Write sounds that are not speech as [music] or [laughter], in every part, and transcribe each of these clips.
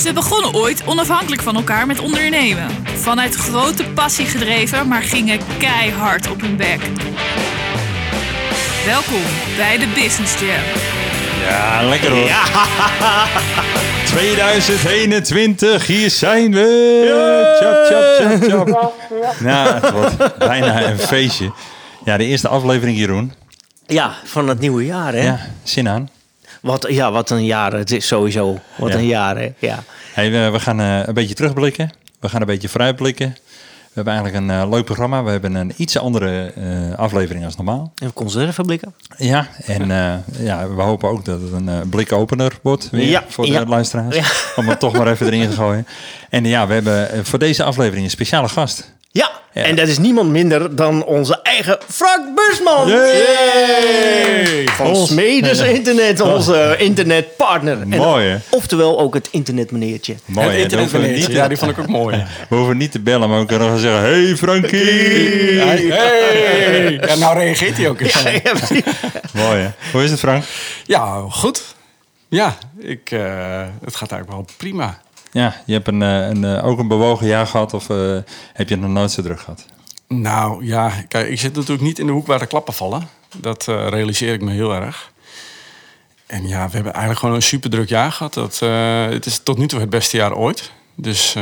Ze begonnen ooit onafhankelijk van elkaar met ondernemen. Vanuit grote passie gedreven, maar gingen keihard op hun bek. Welkom bij de Business Jam. Ja, lekker hoor. 2021, [laughs] hier zijn we. Tjap. Nou, het wordt bijna een feestje. Ja, de eerste aflevering, Jeroen. Ja, van het nieuwe jaar, hè? Ja, zin aan. Wat, ja, wat een jaar. Het is sowieso. Wat Ja. een jaar, hè? Ja. Hey, we, we gaan eh, een beetje terugblikken. We gaan een beetje vooruitblikken. We hebben eigenlijk een eh, leuk programma. We hebben een iets andere eh, aflevering als normaal. En conserveblikken. Ja, en ja, we hopen ook dat het een blikopener wordt weer Ja, voor de ja. luisteraars. Ja. Om het toch maar even erin te gooien. En ja, we hebben voor deze aflevering een speciale gast. Ja. Ja. en dat is niemand minder dan onze eigen Frank Busman. Yay! Van Ons- Smedes Internet, onze internetpartner. En- Mooi, hè? Oftewel ook het internetmeneertje. Mooi, het internetmeneertje, niet ja, die vond ik ook [laughs] mooi. We hoeven niet te bellen, maar we kunnen gewoon zeggen... Hey Frankie! Hey. Ja, nou reageert hij ook eens. [laughs] Mooi, hè? Hoe is het, Frank? Ja, goed. Ja, ik, eh, het gaat eigenlijk wel prima. Ja, je hebt een, eh, een, eh, ook een bewogen jaar gehad of eh, heb je nog nooit zo druk gehad? Nou ja, kijk, ik zit natuurlijk niet in de hoek waar de klappen vallen. Dat realiseer ik me heel erg. En ja, we hebben eigenlijk gewoon een super druk jaar gehad. Dat, het is tot nu toe het beste jaar ooit. Dus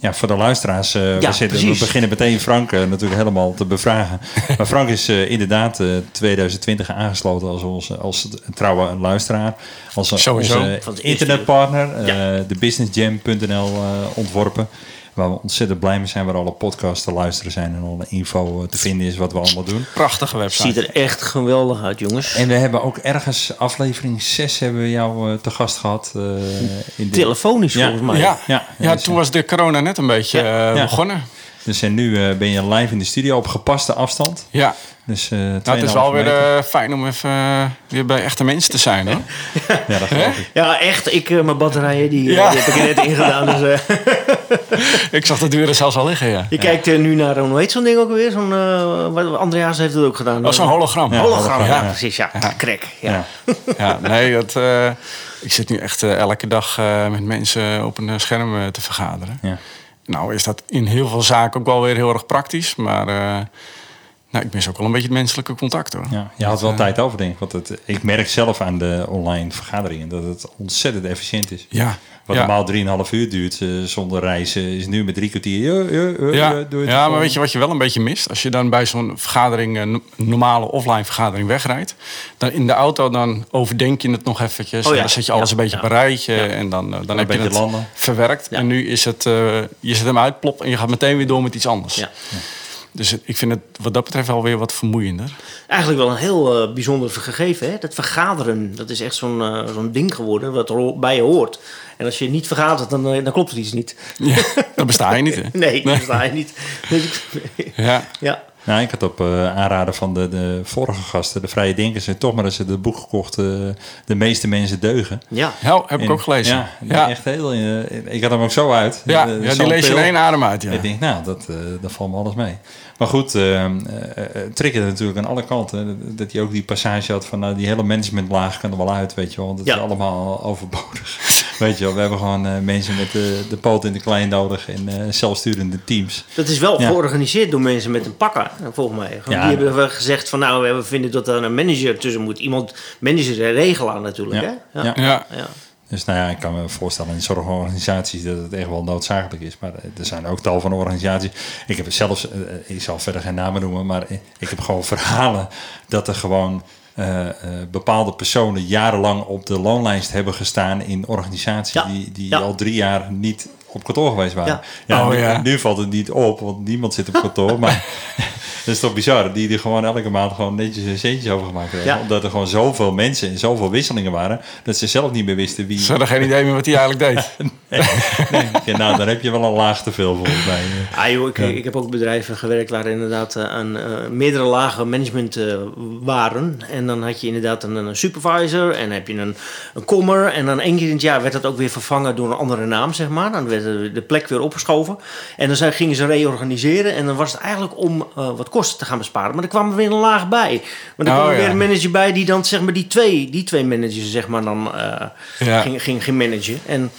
Ja, voor de luisteraars, eh, we, zitten, we beginnen meteen Frank eh, natuurlijk helemaal te bevragen. [laughs] maar Frank is eh, inderdaad eh 2020 aangesloten als, onze, als trouwe luisteraar. Als Sowieso. onze internetpartner, Ja. de businessjam.nl ontworpen. Waar we ontzettend blij mee zijn, waar alle podcasts te luisteren zijn en alle info eh, te vinden is wat we allemaal doen. prachtige website. Ziet er echt geweldig uit, jongens. En we hebben ook ergens aflevering 6 hebben we jou eh, te gast gehad. eh, in de, Telefonisch Ja. volgens mij. Ja, Ja, ja, dus, toen was de corona net een beetje Ja. Ja. begonnen. Dus en nu eh, ben je live in de studio op gepaste afstand. Ja, Dus, eh nou, het 2,5 is wel weer eh, fijn om even weer bij echte mensen te zijn. Hoor. Ja, dat geloof ik. Ja, echt. Ik, mijn batterijen, die, Ja. die heb ik er net ingedaan. Dus, eh, [laughs] ik zag de deuren zelfs al liggen, ja. je kijkt eh, nu naar, eh, hoe heet zo'n ding ook weer? Zo'n, eh, wat- Andreas heeft het ook gedaan. Oh, zo'n hologram. Ja. hologram. Ja, ja. precies. Ja, krek. Ja. Ja. Ja, nee, dat, eh, ik zit nu echt elke dag eh, met mensen op een scherm te vergaderen. Ja. Nou is dat in heel veel zaken ook wel weer heel erg praktisch. Maar eh, nou, ik mis ook wel een beetje het menselijke contact hoor. Ja, je had wel tijd over, denk ik. Want het, ik merk zelf aan de online vergaderingen dat het ontzettend efficiënt is. Ja, Wat ja. normaal 3,5 uur duurt eh, zonder reizen, is nu met drie kwartier. Ja, ja, ja, Ja, ja, doe het ja, maar weet je wat je wel een beetje mist? Als je dan bij zo'n vergadering, een normale offline vergadering wegrijdt, dan in de auto dan overdenk je het nog eventjes. Oh ja, dan zet je alles ja, een beetje ja. op een rijtje en dan, eh, dan heb je het landen. verwerkt. Ja. En nu is het, eh, je zet hem uit, plop, en je gaat meteen weer door met iets anders. Ja. Dus ik vind het wat dat betreft wel weer wat vermoeiender. Eigenlijk wel een heel eh, bijzonder gegeven. Hè? Dat vergaderen, dat is echt zo'n eh, zo'n ding geworden wat er bij je hoort. En als je niet vergadert, dan, eh, dan klopt er iets niet. Ja, [laughs] dan besta je niet, hè? Nee, dat sta je niet. Dus ik- [laughs] Ja. ja. Nou, ik had op aanraden van de, de vorige gasten, de Vrije Denkers, en toch maar eens het boek gekocht, eh, De meeste mensen deugen. Ja. Ja, heb ik En- ook gelezen. Ja, ja. echt heel. ik had hem ook zo uit. Ja, ja, die lees je in één adem uit. Ja. Ik denk, nou, dat, eh dat valt me alles mee. Maar goed, eh, triggerde natuurlijk aan alle kanten. Dat hij ook die passage had van, nou, die hele managementlaag kan er wel uit, weet je wel. Want het Ja. is allemaal overbodig. [laughs] weet je wel, we hebben gewoon eh, mensen met de, de poot in de klein nodig en eh, zelfsturende teams. Dat is wel Ja. georganiseerd door mensen met een pakker, volgens mij. Ja. Die hebben we gezegd van nou, we vinden dat er een manager tussen moet. Iemand manager en regelaar natuurlijk. Ja. Hè? Ja. Ja. Ja. Dus nou ja, ik kan me voorstellen in zorgorganisaties dat het echt wel noodzakelijk is. Maar er zijn ook tal van organisaties. Ik heb zelfs, eh, ik zal verder geen namen noemen, maar ik heb gewoon [laughs] verhalen dat er gewoon eh, eh, bepaalde personen jarenlang op de loonlijst hebben gestaan in organisaties Ja, die, die ja. al drie jaar niet op kantoor geweest waren. Ja. Oh, nu, ja. nu valt het niet op, want niemand zit op kantoor. [laughs] maar dat is toch bizar, die er gewoon elke maand gewoon netjes een centje over gemaakt hebben. Ja. Omdat er gewoon zoveel mensen en zoveel wisselingen waren, dat ze zelf niet meer wisten wie, Ze hadden geen idee meer wat hij eigenlijk deed. [laughs] [laughs] ja, nou, dan heb je wel een laag te veel volgens mij. Ah, joh, ik, ik heb ook bedrijven gewerkt waar inderdaad eh, aan eh, meerdere lagen management eh, waren. En dan had je inderdaad een, een supervisor en heb je een, een kommer. En dan één keer in het jaar werd dat ook weer vervangen door een andere naam, zeg maar. Dan werd de- de plek weer opgeschoven. En dan zijn- gingen ze reorganiseren. En dan was het eigenlijk om eh, wat kosten te gaan besparen. Maar er kwam er weer een laag bij. Maar er Oh, kwam er ja. weer een manager bij die dan zeg maar die twee, die twee managers zeg maar dan eh, Ja. ging, ging, ging managen. En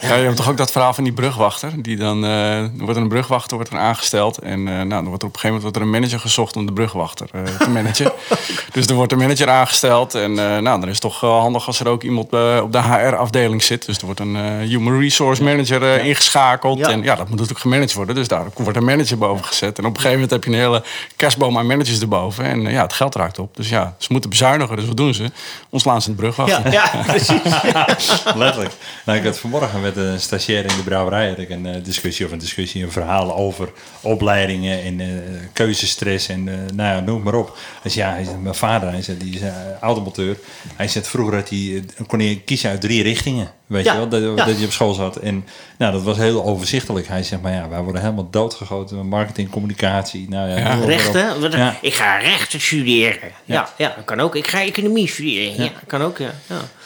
Ja, je hebt toch ook dat verhaal van die brugwachter. Die dan, eh, er wordt een brugwachter wordt er aangesteld. En eh, nou, dan wordt er op een gegeven moment wordt er een manager gezocht om de brugwachter eh, te managen. [laughs] dus er wordt een manager aangesteld. En nou, dan is het toch wel handig als er ook iemand op de HR-afdeling zit. Dus er wordt een human resource manager ingeschakeld. En ja, dat moet natuurlijk gemanaged worden. Dus daar wordt een manager boven gezet. En op een gegeven moment heb je een hele kerstboom aan managers erboven. En ja, het geld raakt op. Dus ja, ze moeten bezuinigen. Dus wat doen ze? Ons in de brugwachter. Ja, ja [laughs] precies. [laughs] Letterlijk. Nou, ik had vanmorgen met een stagiair in de brouwerij had ik een uh, discussie of een discussie, een verhaal over opleidingen en uh, keuzestress en uh, nou ja, noem maar op. Hij zei, ja, hij zei, mijn vader, hij zei, die is automonteur. Hij zei, vroeger had hij, kon hij kiezen uit drie richtingen. Weet je wel, dat, ja. dat je op school zat. En nou, dat was heel overzichtelijk. Hij zegt, maar ja, wij worden helemaal doodgegoten. Marketing, communicatie. Nou ja, ja. Rechten? Ik ga rechten studeren. Ja. ja, dat kan ook. Ik ga economie studeren. Ja, kan ook, ja.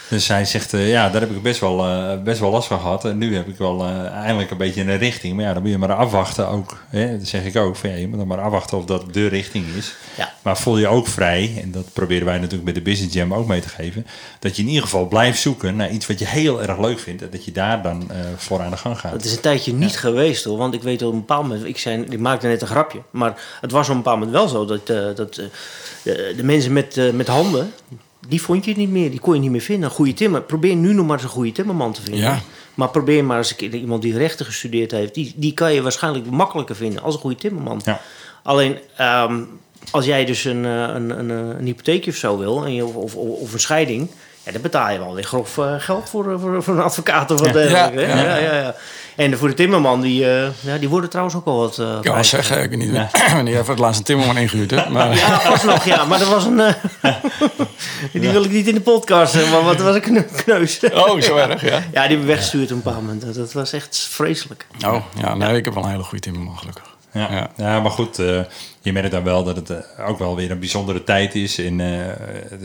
Dus hij zegt, uh, ja, daar heb ik best wel, uh, best wel last van gehad. En nu heb ik wel uh, eindelijk een beetje een richting. Maar ja, dan moet je maar afwachten ook. Hè? Dat zeg ik ook. Van, ja, je moet dan maar afwachten of dat de richting is. Ja. Maar voel je ook vrij, en dat proberen wij natuurlijk bij de Business Jam ook mee te geven. Dat je in ieder geval blijft zoeken naar iets wat je heel erg leuk vindt. En dat je daar dan voor aan de gang gaat. Het is een tijdje niet geweest hoor. Want ik weet op een bepaald moment, ik, zei, ik maakte net een grapje. Maar het was op een bepaald moment wel zo dat, dat de, de mensen met, met handen die vond je niet meer. Die kon je niet meer vinden. Een goede timmer. Probeer nu nog maar eens een goede timmerman te vinden. Ja. Maar probeer maar eens een keer iemand die rechten gestudeerd heeft. Die, die kan je waarschijnlijk makkelijker vinden als een goede timmerman. Ja. Alleen, ehm, als jij dus een, eh, een, een, een, hypotheekje of zo wil, en je, of, of, of een scheiding... Ja, daar betaal je wel weer grof uh, geld voor, voor, voor, een advocaat of wat dergelijke. Ja, ja, ja, ja, en voor de timmerman, die, uh, ja, die worden trouwens ook wel wat... Uh, ik kan zeggen, ik weet niet ja. wanneer je voor het laatst een timmerman ingehuurd hebt. Maar... Ja, pas nog, ja. Maar dat was een... Uh, [laughs] die wil ik niet in de podcast, maar wat was een kneus. Oh, zo erg, ja? [laughs] Ja, die hebben we weggestuurd op een paar momenten. Dat was echt vreselijk. Oh, ja, nee, ik heb wel een hele goede timmerman, gelukkig. Ja, ja. ja maar goed, uh, je merkt dan wel dat het uh, ook wel weer een bijzondere tijd is. En uh,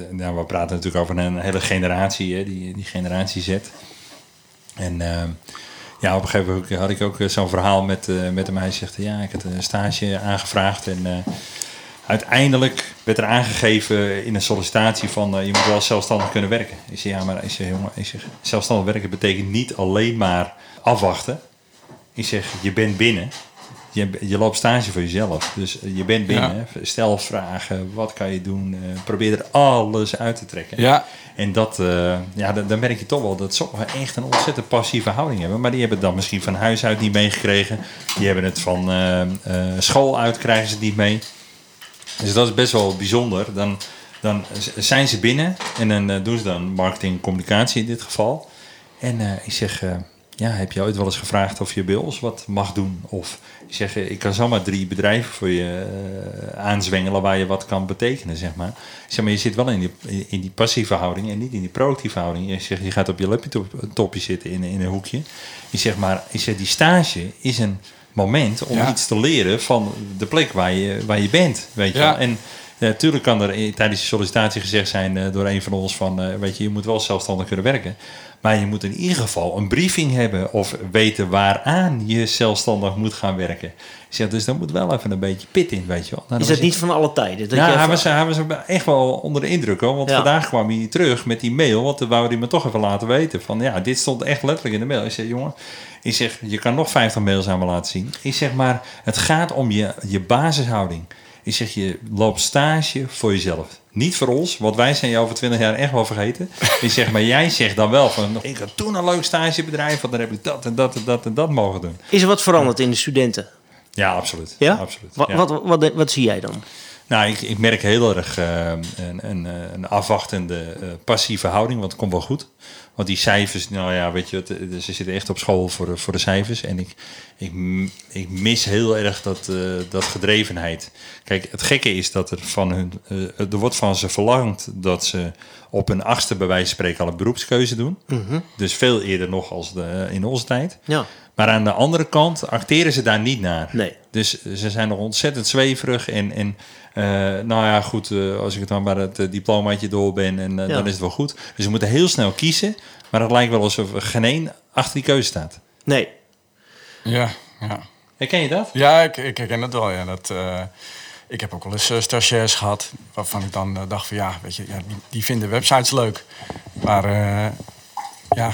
nou, we praten natuurlijk over een hele generatie, hè, die, die generatie Z. En ja, op een gegeven moment had ik ook zo'n verhaal met, met hem. Hij zegt, ja, ik had een stage aangevraagd en uiteindelijk werd er aangegeven in een sollicitatie van je moet wel zelfstandig kunnen werken. Ik zeg, ja, maar ik jongen, ik zelfstandig werken betekent niet alleen maar afwachten. Ik zeg, je bent binnen je, je loopt stage voor jezelf. Dus je bent binnen. Stel vragen. Wat kan je doen? Uh, probeer er alles uit te trekken. Ja. En dat, uh, ja, dan, dan, merk je toch wel dat sommigen echt een ontzettend passieve houding hebben. Maar die hebben het dan misschien van huis uit niet meegekregen. Die hebben het van uh, school uit, krijgen ze het niet mee. Dus dat is best wel bijzonder. Dan, dan zijn ze binnen en dan doen ze dan marketing communicatie in dit geval. En ik zeg ja, heb je ooit wel eens gevraagd of je bij ons wat mag doen? Of je zegt, ik kan zomaar drie bedrijven voor je uh, aanzwengelen waar je wat kan betekenen, zeg maar. Zeg maar, je zit wel in die, in die passieve houding en niet in die proactieve houding. Je zegt, je gaat op je laptopje zitten in, in een hoekje. Je zegt maar, je zegt, die stage is een moment om iets te leren van de plek waar je, waar je bent, weet je ja. En natuurlijk kan er tijdens de sollicitatie gezegd zijn uh, door een van ons van, uh, weet je, je moet wel zelfstandig kunnen werken. Maar je moet in ieder geval een briefing hebben of weten waaraan je zelfstandig moet gaan werken. zeg, dus daar moet wel even een beetje pit in, weet je wel. Nou, is het niet van alle tijden? Dat ja, hij, was, hij was echt wel onder de indruk. Hoor, want vandaag kwam hij terug met die mail. Want dan wou hij me toch even laten weten. Van ja, dit stond echt letterlijk in de mail. Ik zeg, jongen, ik zeg, je kan nog 50 mails aan me laten zien. Ik zeg maar, het gaat om je, je basishouding. Ik zeg, je loopt stage voor jezelf. Niet voor ons, want wij zijn je over 20 jaar echt wel vergeten. Ik zeg, maar jij zegt dan wel van, ik had toen een leuk stagebedrijf, want dan heb ik dat en dat en dat en dat mogen doen. Is er wat veranderd in de studenten? Ja, absoluut. Ja? absoluut. Wat, wat, wat, wat, zie jij dan? Nou, ik, ik merk heel erg uh, een, een, een, afwachtende uh, passieve houding, want het komt wel goed. Want die cijfers, nou ja, weet je, ze zitten echt op school voor, voor de cijfers. En ik, ik, ik mis heel erg dat, uh, dat gedrevenheid. Kijk, het gekke is dat er van hun, uh, er wordt van ze verlangd dat ze op een achtste bij wijze van spreken al een beroepskeuze doen. Mm Dus veel eerder nog als de, in onze tijd. Ja. Maar aan de andere kant acteren ze daar niet naar. Nee. Dus ze zijn nog ontzettend zweverig en, en nou ja, goed, uh, als ik het dan maar het uh, diplomaatje door ben, en ja. dan is het wel goed. Dus we moeten heel snel kiezen, maar het lijkt wel alsof er geen één achter die keuze staat. Nee. Ja, ja. Herken je dat? Ja, ik, ik herken het wel. Ja. Dat, ik heb ook wel eens stagiairs gehad waarvan ik dan dacht van ja, weet je, ja, die, die vinden websites leuk. Maar ja,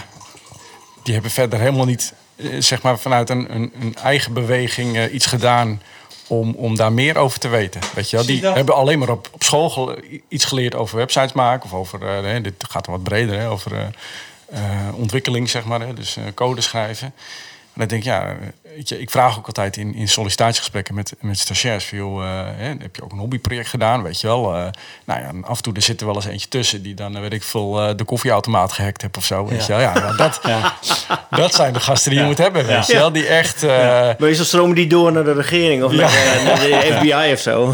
die hebben verder helemaal niet, eh, zeg maar, vanuit een, een, een eigen beweging eh, iets gedaan om, om daar meer over te weten. Weet je wel? Die hebben alleen maar op, op school gele- iets geleerd over websites maken. Of over, eh, dit gaat wat breder, hè, over eh, eh, ontwikkeling, zeg maar. Hè, dus eh, code schrijven. En dan denk ik, ja, weet je, ik vraag ook altijd in, in sollicitatiegesprekken met, met stagiairs. Van, joh, eh, hè, heb je ook een hobbyproject gedaan, weet je wel. Eh, nou ja, en af en toe er zit er wel eens eentje tussen... die dan, eh, weet ik veel, eh, de koffieautomaat gehackt heeft of zo. Weet je wel. Ja, nou, dat, dat zijn de gasten die je moet hebben, weet je wel. Die echt... eh, Meestal stromen die door naar de regering of Ja. naar, eh, naar de FBI of zo. [laughs]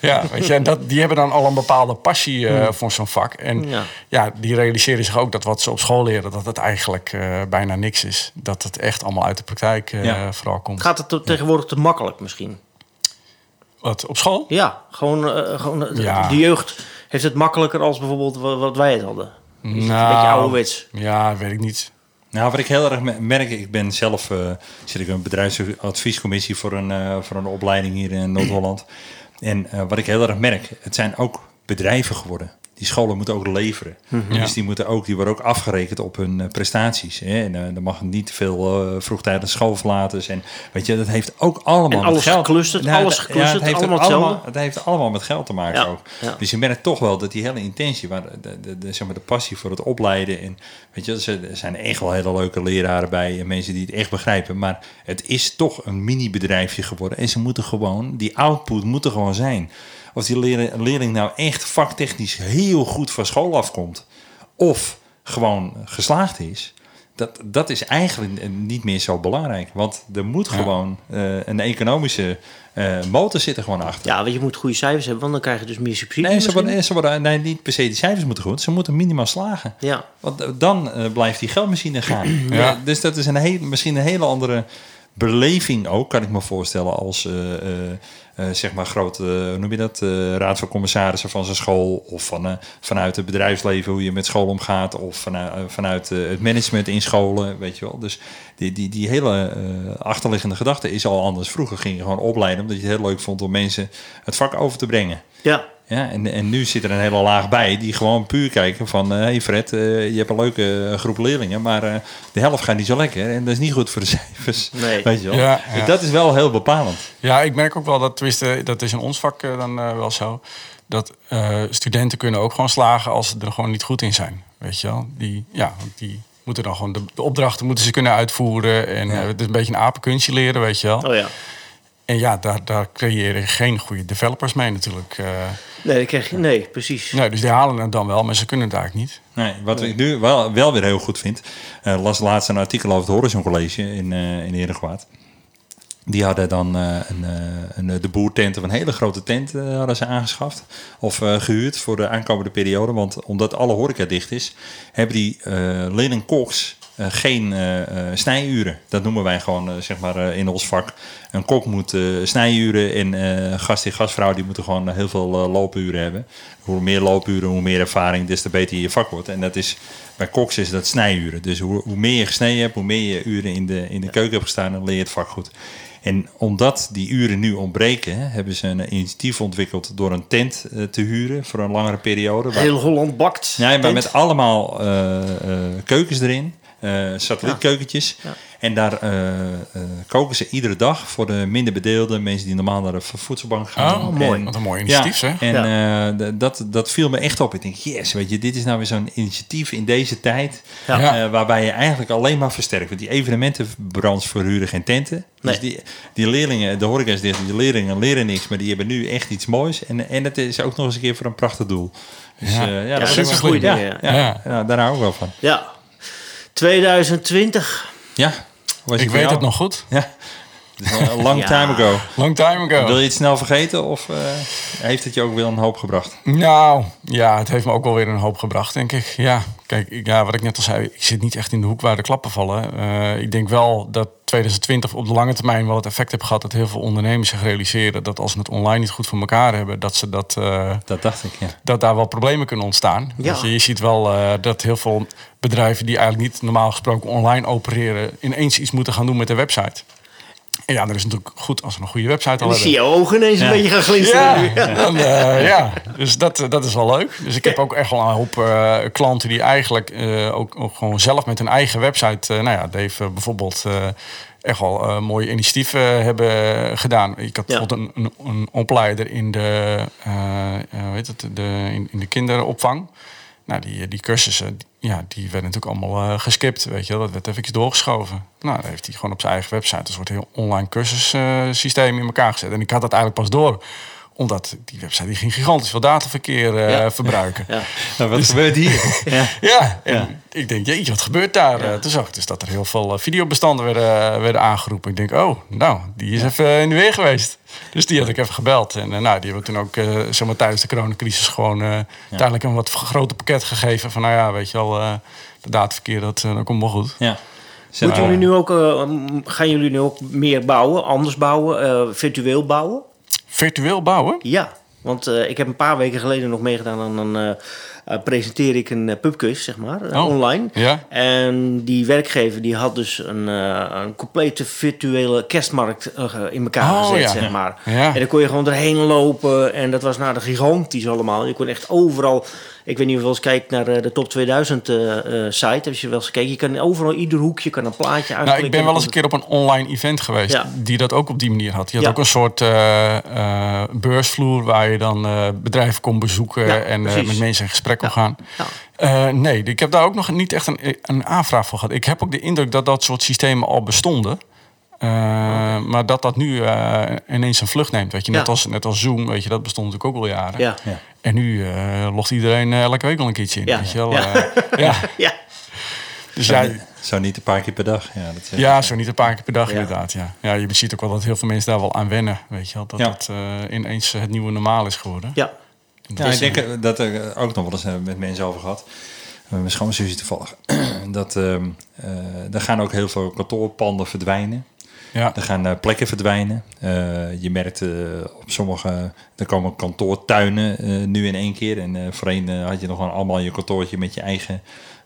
Ja. Ja, weet je, en dat, die hebben dan al een bepaalde passie eh, voor zo'n vak. En Ja. ja. die realiseren zich ook dat wat ze op school leren, dat het eigenlijk eh, bijna niks is. Dat het echt allemaal uit de praktijk eh, Ja. vooral komt. Gaat het te- tegenwoordig te makkelijk misschien? Wat, op school? Ja, gewoon, eh, gewoon Ja. de jeugd heeft het makkelijker als bijvoorbeeld wa- wat wij het hadden. Is het Nou, een beetje ouderwets. Ja, weet ik niet. Nou, wat ik heel erg me- merk, ik ben zelf, eh, zit ik in een bedrijfsadviescommissie voor een, eh, voor een opleiding hier in Noord-Holland. En eh, wat ik heel erg merk, het zijn ook bedrijven geworden. Die scholen moeten ook leveren. Ja. Dus die, moeten ook, die worden ook afgerekend op hun eh, prestaties. Hè? En uh, er mag niet te veel eh, vroegtijdig school verlaten. En weet je, dat heeft ook allemaal En met geld. geclusterd, Nou, alles het- geclusterd, het heeft allemaal ook allemaal, hetzelfde. Het heeft allemaal met geld te maken Ja, ook. ja. Dus je merkt toch wel dat die hele intentie, waar de, de, de, zeg maar de passie voor het opleiden. En weet je, er zijn echt wel hele leuke leraren bij en mensen die het echt begrijpen. Maar het is toch een mini-bedrijfje geworden. En ze moeten gewoon, die output moet er gewoon zijn. Of die leerling, leerling nou echt vaktechnisch heel goed van school afkomt. Of gewoon geslaagd is. Dat, dat is eigenlijk niet meer zo belangrijk. Want er moet gewoon eh, een economische eh, motor zitten gewoon achter. Ja, want je moet goede cijfers hebben, want dan krijg je dus meer subsidie. Nee, ze worden, ze worden, nee, niet per se die cijfers moeten goed. Ze moeten minimaal slagen. Ja, Want eh, dan blijft die geldmachine gaan. [clears throat] Ja. Ja, dus dat is een heel, misschien een hele andere beleving ook, kan ik me voorstellen, als zeg maar grote, eh, hoe noem je dat, eh, raad van commissarissen van zijn school of van, eh, vanuit het bedrijfsleven hoe je met school omgaat of vanuit, eh, vanuit eh, het management in scholen, weet je wel. Dus die, die, die hele eh, achterliggende gedachte is al anders. Vroeger ging je gewoon opleiden omdat je het heel leuk vond om mensen het vak over te brengen. ja. Ja, en, en nu zit er een hele laag bij die gewoon puur kijken van... Hé hey Fred, eh, je hebt een leuke eh, groep leerlingen, maar eh, de helft gaat niet zo lekker. En dat is niet goed voor de [laughs] cijfers. Nee. Weet je wel? Ja, Dus ja. dat is wel heel bepalend. Ja, ik merk ook wel dat, tenminste, dat is in ons vak eh, dan eh, wel zo. Dat eh, studenten kunnen ook gewoon slagen als ze er gewoon niet goed in zijn. Weet je wel? Die, ja, die moeten dan gewoon de, de opdrachten moeten ze kunnen uitvoeren. En het is een beetje een apenkunstje leren, weet je wel. Oh ja. En ja, daar, daar creëer je geen goede developers mee natuurlijk. eh. Nee, dat krijg je, nee, precies. nee, dus die halen het dan wel, maar ze kunnen het eigenlijk niet. Nee, wat ik nu wel, wel weer heel goed vind... eh las laatst een artikel over het Horizon College in, eh in Herengewaard. Die hadden dan eh, een, eh, een, eh, de boertenten, een hele grote tent hadden ze aangeschaft. Of eh, gehuurd voor de aankomende periode. Want omdat alle horeca dicht is, hebben die leerling koks geen snijuren. Dat noemen wij gewoon zeg maar in ons vak. Een kok moet snijuren en gast en gastvrouw die moeten gewoon heel veel loopuren hebben. Hoe meer loopuren, hoe meer ervaring, des te beter je vak wordt. En dat is bij koks is dat snijuren. Dus hoe, hoe meer je gesneden hebt, hoe meer je uren in de, in de keuken hebt gestaan, dan leer je het vak goed. En omdat die uren nu ontbreken, hebben ze een initiatief ontwikkeld door een tent eh, te huren voor een langere periode. Waar- Heel Holland bakt. Nee, maar tent. met allemaal eh, eh, keukens erin. Eh, satellietkeukentjes. Ja. En daar eh, eh, koken ze iedere dag voor de minder bedeelden. Mensen die normaal naar de vo- voedselbank gaan. Oh, mooi. En- Wat een mooi initiatief, ja, zeg. En eh, dat, dat viel me echt op. Ik denk, yes, weet je, dit is nou weer zo'n initiatief in deze tijd. Eh, waarbij je eigenlijk alleen maar versterkt. Want die evenementenbranche verhuren geen tenten. Nee. Dus die, die leerlingen, de horeca is dicht, die leerlingen leren niks. Maar die hebben nu echt iets moois. En, en het is ook nog eens een keer voor een prachtig doel. Dus Ja. ja, ja, Ja, dat dat is een goed. goede ja. ja. Ja, daar hou ik wel van. Ja. 2020. Ja, Ik weet jou? het nog goed. Ja, een long [laughs] Ja. time ago. Long time ago. Wil je het snel vergeten of eh, heeft het je ook weer een hoop gebracht? Nou, ja, het heeft me ook wel weer een hoop gebracht, denk ik. Ja, kijk, ik- ja, wat ik net al zei, ik zit niet echt in de hoek waar de klappen vallen. Eh, ik denk wel dat 2020 op de lange termijn wel het effect heeft gehad dat heel veel ondernemers zich realiseren dat als ze het online niet goed voor elkaar hebben, dat ze dat, eh, Dat dacht ik, ja. dat daar wel problemen kunnen ontstaan. Ja. Weet je, je ziet wel eh, dat heel veel bedrijven die eigenlijk niet normaal gesproken online opereren, ineens iets moeten gaan doen met de website. En ja, dan is natuurlijk goed als we een goede website al dan zie hebben. je ogen ineens een Ja. beetje gaan glinsteren. Ja, dan, eh, ja. dus dat, dat is wel leuk. Dus ik heb ook echt wel een hoop eh, klanten die eigenlijk eh, ook, ook gewoon zelf met hun eigen website, eh, nou ja, Dave eh, bijvoorbeeld, eh, echt wel eh, mooie initiatieven hebben gedaan. Ik had Ja. bijvoorbeeld een, een, een opleider in de, eh, eh, hoe heet het, de, in, in de kinderopvang. Nou, die, die cursussen, ja, die werden natuurlijk allemaal eh, geskipt, weet je wel. Dat werd even doorgeschoven. Nou, heeft hij gewoon op zijn eigen website een soort heel online cursussysteem in elkaar gezet. En ik had dat eigenlijk pas door omdat die website die ging gigantisch veel dataverkeer eh, Ja. verbruiken. Ja, [laughs] Ja. Nou, wat gebeurt hier? [laughs] ja. en Ja. ik denk, jeetje, wat gebeurt daar? Eh, toen zag ik dus dat er heel veel eh, videobestanden werden, werden aangeroepen. Ik denk, oh, nou, die is even in de weer geweest. Dus die had ik even gebeld. En nou, die hebben toen ook eh, zomaar tijdens de coronacrisis gewoon eh tijdelijk een wat groter pakket gegeven. Van nou ja, weet je wel, eh de dataverkeer, dat, dat komt wel goed. ja. Moeten jullie nu ook, gaan jullie nu ook meer bouwen, anders bouwen, eh, virtueel bouwen? Virtueel bouwen? Ja, want eh, ik heb een paar weken geleden nog meegedaan aan een... eh, presenteer ik een eh, pubquiz, zeg maar, eh, Oh, online. ja. En die werkgever die had dus een, een complete virtuele kerstmarkt in elkaar Oh, gezet, ja. zeg maar. Ja. En dan kon je gewoon erheen lopen en dat was nou de gigantisch allemaal. Je kon echt overal... Ik weet niet of je wel eens kijkt naar de top 2000 eh, eh, site. Heb je wel eens gekeken? Je kan overal, ieder hoekje kan een plaatje aanklikken. Nou, ik ben wel eens een keer op een online event geweest Ja. die dat ook op die manier had. Die had Ja. ook een soort eh, beursvloer waar je dan bedrijven kon bezoeken Ja, en met mensen in gesprek gaan. Ja. Eh, nee, ik heb daar ook nog niet echt een, een aanvraag voor gehad. Ik heb ook de indruk dat dat soort systemen al bestonden. Eh, Maar dat dat nu eh, ineens een vlucht neemt. Weet je, net, Ja. als, net als Zoom, weet je, dat bestond natuurlijk ook al jaren. Ja. Ja. En nu eh, logt iedereen elke week wel een keertje in. Ja. Weet je wel? Ja. Eh, ja. [laughs] Ja. Dus Zo, niet, zo niet een paar keer per dag. Ja, dat, ja, zo niet een paar keer per dag Ja. inderdaad. Ja. ja, je ziet ook wel dat heel veel mensen daar wel aan wennen. Weet je wel? Dat Ja. dat eh, ineens het nieuwe normaal is geworden. ja. Ja, ik denk eh, dat er ook nog wel eens eh, met mensen over gehad. Uh, mijn schoonzus toevallig. [clears throat] dat ehm, eh, er gaan ook heel veel kantoorpanden verdwijnen. Ja. Er gaan eh, plekken verdwijnen. Eh, je merkt eh, op sommige, er komen kantoortuinen eh, nu in één keer. En eh, voorheen eh, had je nog allemaal je kantoortje met je eigen eh, eh,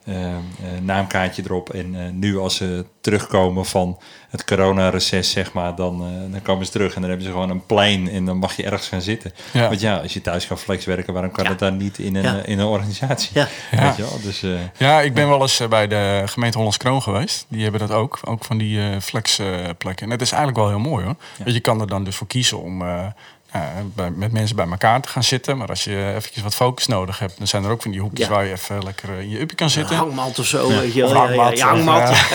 naamkaartje erop. En eh, nu als ze terugkomen van het coronareces, zeg maar, dan, eh, dan komen ze terug en dan hebben ze gewoon een plein en dan mag je ergens gaan zitten. Ja. Want ja, als je thuis kan flexwerken, waarom kan Ja. het dan niet in een, Ja. eh, in een organisatie? Ja. Ja. Weet je wel? Dus, eh, Ja, ik ben wel eens eh, bij de gemeente Hollands Kroon geweest. Die hebben dat ook, ook van die eh flex eh, plekken. En het is eigenlijk wel heel mooi hoor. Want je kan er dan dus voor kiezen om eh, eh, bij, met mensen bij elkaar te gaan zitten. Maar als je eventjes wat focus nodig hebt, dan zijn er ook van die hoekjes Ja. waar je even lekker eh, in je uppie kan zitten. hangmat of zo, weet je wel. Of Ja, ja, hangmat, ja, hangmat. of,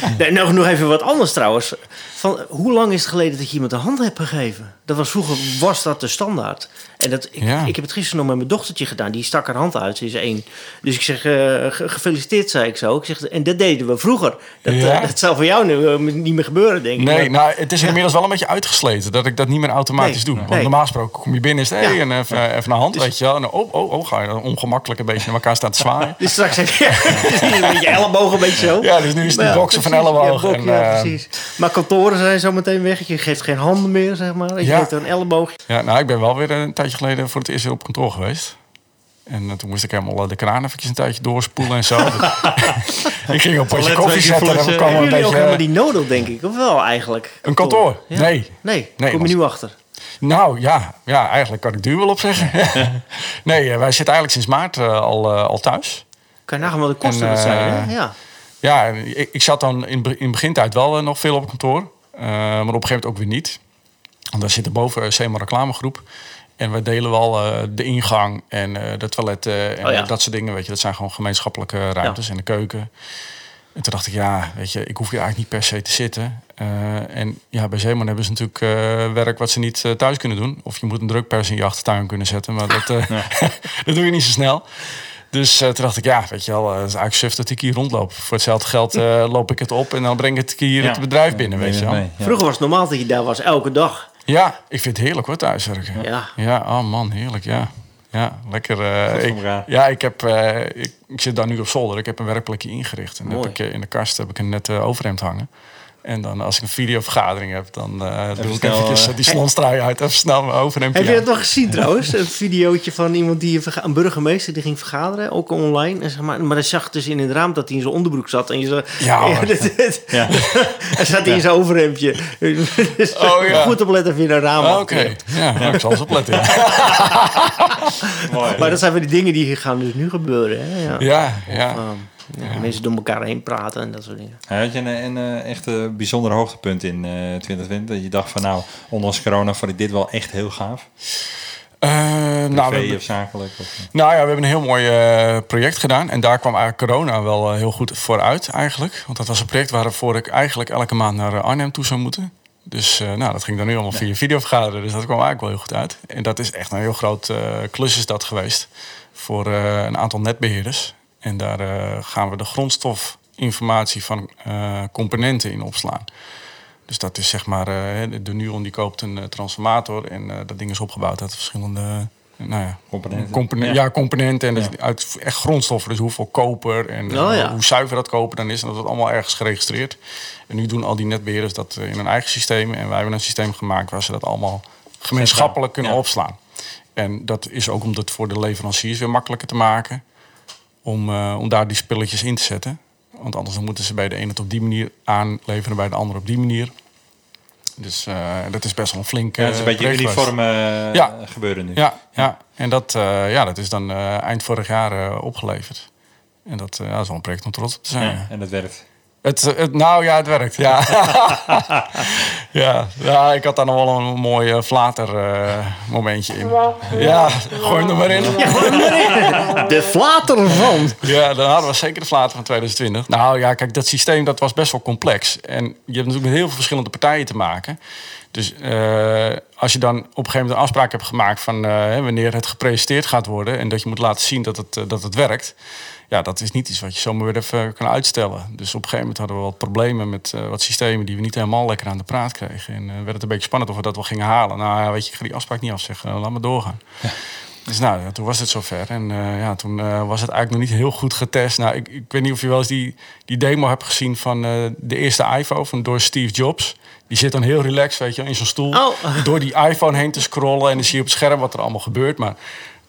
ja. Nee, nog, nog even wat anders trouwens. Van, hoe lang is het geleden dat je iemand een hand hebt gegeven? Dat was vroeger, was dat de standaard. En dat, ik, Ja. ik heb het gisteren nog met mijn dochtertje gedaan. Die stak haar hand uit, ze is één. Dus ik zeg, eh, ge- gefeliciteerd, zei ik zo. Ik zeg, en dat deden we vroeger. Dat, Ja. eh, dat zal voor jou nu eh, niet meer gebeuren, denk ik. Nee, nou, het is inmiddels wel een beetje uitgesleten dat ik dat niet meer automatisch Nee, doe. Want nee. normaal gesproken kom je binnen is het, hey, Ja. en even, even een hand, Dus- weet je wel. En oh, oh, oh, ga je dan ongemakkelijk een beetje naar elkaar staan te zwaaien. [laughs] Dus straks heb je [laughs] een beetje ellebogen, een beetje zo. Ja, dus nu is het boksen van Ja, bok, en, precies. Maar kantoren zijn zo meteen weg. Je geeft geen handen meer, zeg maar. Je Ja. geeft een elleboog. Ja, nou, ik ben wel weer een tijdje geleden voor het eerst weer op kantoor geweest. En eh, toen moest ik helemaal eh, de kraan eventjes een tijdje doorspoelen en zo. [laughs] [laughs] ik ging op een potje koffie zetten en dan kwam Hebben een jullie ook beetje... helemaal die nodig, denk ik? Of wel eigenlijk? Een kantoor? Ja. Nee. Nee, Nee, kom je nu achter. Nou ja, ja, eigenlijk kan ik duur wel op zeggen. [laughs] nee, eh, wij zitten eigenlijk sinds maart eh, al, eh, al thuis. Kan je nagaan wat de kosten En, zijn, eh, hè? Ja. Ja, en ik, ik zat dan in, in begintijd wel eh, nog veel op kantoor. Eh, maar op een gegeven moment ook weer niet. Want daar zit er boven een SEMA reclamegroep. En wij delen wel eh, de ingang en eh, de toiletten en Oh ja. dat soort dingen. Weet je, dat zijn gewoon gemeenschappelijke ruimtes en de keuken. En toen dacht ik, ja, weet je, ik hoef hier eigenlijk niet per se te zitten. En ja, bij Zeeman hebben ze natuurlijk werk wat ze niet thuis kunnen doen. Of je moet een drukpers in je achtertuin kunnen zetten. Maar dat, eh, [laughs] dat doe je niet zo snel. Dus eh, toen dacht ik, ja, weet je wel, eh, het is eigenlijk suf dat ik hier rondloop. Voor hetzelfde geld eh, loop ik het op en dan breng ik het hier Ja. het bedrijf binnen, weet je wel. Vroeger was het normaal dat je daar was, elke dag. Ja, ik vind het heerlijk hoor, thuiswerken. Ja. Ja, oh man, heerlijk, ja. Ja, lekker. eh, ik, ja, ik, heb, eh, ik, ik zit daar nu op zolder. Ik heb een werkplekje ingericht. En heb ik, eh, in de kast heb ik een net eh, overhemd hangen. En dan als ik een videovergadering heb, dan eh doe ik snel, eventjes eh, eh, die slonstrui uit. Even snel mijn overhemdje Heb je dat nog gezien trouwens? Een videootje van iemand die een, burgemeester die ging vergaderen, ook online. En zeg maar, maar hij zag dus in het raam dat hij in zijn onderbroek zat. En je zo, Ja, [laughs] dit- dit- [laughs] Ja. [laughs] hij zat in zijn overhemdje. Dus Oh, ja. Goed opletten of je een raam had. Oké, ja, nou, ik zal eens opletten. Ja, Mooi. Maar dat zijn weer die dingen die gaan dus nu gebeuren. Hè? Ja. ja. ja. Ehm, ja, Mensen door elkaar heen praten en dat soort dingen. Had je een, een, eh, echt een bijzonder hoogtepunt in eh 2020? Dat je dacht van nou, ondanks corona vond ik dit wel echt heel gaaf. Eh, Privé nou, we hebben- of zakelijk? Of, eh? Nou ja, we hebben een heel mooi eh, project gedaan. En daar kwam eigenlijk corona wel eh, heel goed vooruit eigenlijk. Want dat was een project waarvoor ik eigenlijk elke maand naar eh, Arnhem toe zou moeten. Dus eh, nou, dat ging dan nu allemaal via videovergaderen. Dus dat kwam eigenlijk wel heel goed uit. En dat is echt een heel groot eh, klus is dat geweest. Voor eh, een aantal netbeheerders. En daar eh, gaan we de grondstofinformatie van eh, componenten in opslaan. Dus dat is zeg maar, eh, de Nuon die koopt een transformator. En eh, dat ding is opgebouwd uit verschillende... nou ja, Componenten. Componen- Ja. ja. componenten en dat Ja. is uit echt grondstoffen. Dus hoeveel koper en Oh, ja. hoe zuiver dat koper dan is. En dat wordt allemaal ergens geregistreerd. En nu doen al die netbeheerders dat in hun eigen systeem. En wij hebben een systeem gemaakt waar ze dat allemaal gemeenschappelijk kunnen Ja. opslaan. En dat is ook om het voor de leveranciers weer makkelijker te maken. Om, eh, om daar die spulletjes in te zetten. Want anders dan moeten ze bij de ene het op die manier aanleveren, bij de andere op die manier. Dus eh, dat is best wel een flink Ja, het is een eh, beetje geweest. uniform eh, Ja. gebeuren nu. Ja, ja. en dat, eh, ja, dat is dan eh, eind vorig jaar eh, opgeleverd. En dat, eh, ja, dat is wel een project om trots op te zijn. Ja. en dat werkt. Het, eh, het, nou ja, het werkt. Ja. [laughs] ja, ja, ik had daar nog wel een mooi uh, flater eh, momentje in. Ja, gooi hem er maar in. De flater ervan. Ja, dan hadden we zeker de flater van 2020. Nou ja, kijk, dat systeem dat was best wel complex. En je hebt natuurlijk met heel veel verschillende partijen te maken. Dus eh, als je dan op een gegeven moment een afspraak hebt gemaakt van eh, hè, wanneer het gepresenteerd gaat worden en dat je moet laten zien dat het, eh, dat het werkt. Ja, dat is niet iets wat je zomaar weer even kan uitstellen. Dus op een gegeven moment hadden we wat problemen met eh, wat systemen die we niet helemaal lekker aan de praat kregen. En eh, werd het een beetje spannend of we dat wel gingen halen. Nou ja, weet je, ik ga die afspraak niet afzeggen. laat maar doorgaan. Dus nou, ja, toen was het zover. En eh, ja, toen eh, was het eigenlijk nog niet heel goed getest. Nou, ik, ik weet niet of je wel eens die, die demo hebt gezien van eh, de eerste iPhone van door Steve Jobs. Die zit dan heel relaxed, weet je, in zijn stoel. Oh. Door die iPhone heen te scrollen. En dan zie je op het scherm wat er allemaal gebeurt. Maar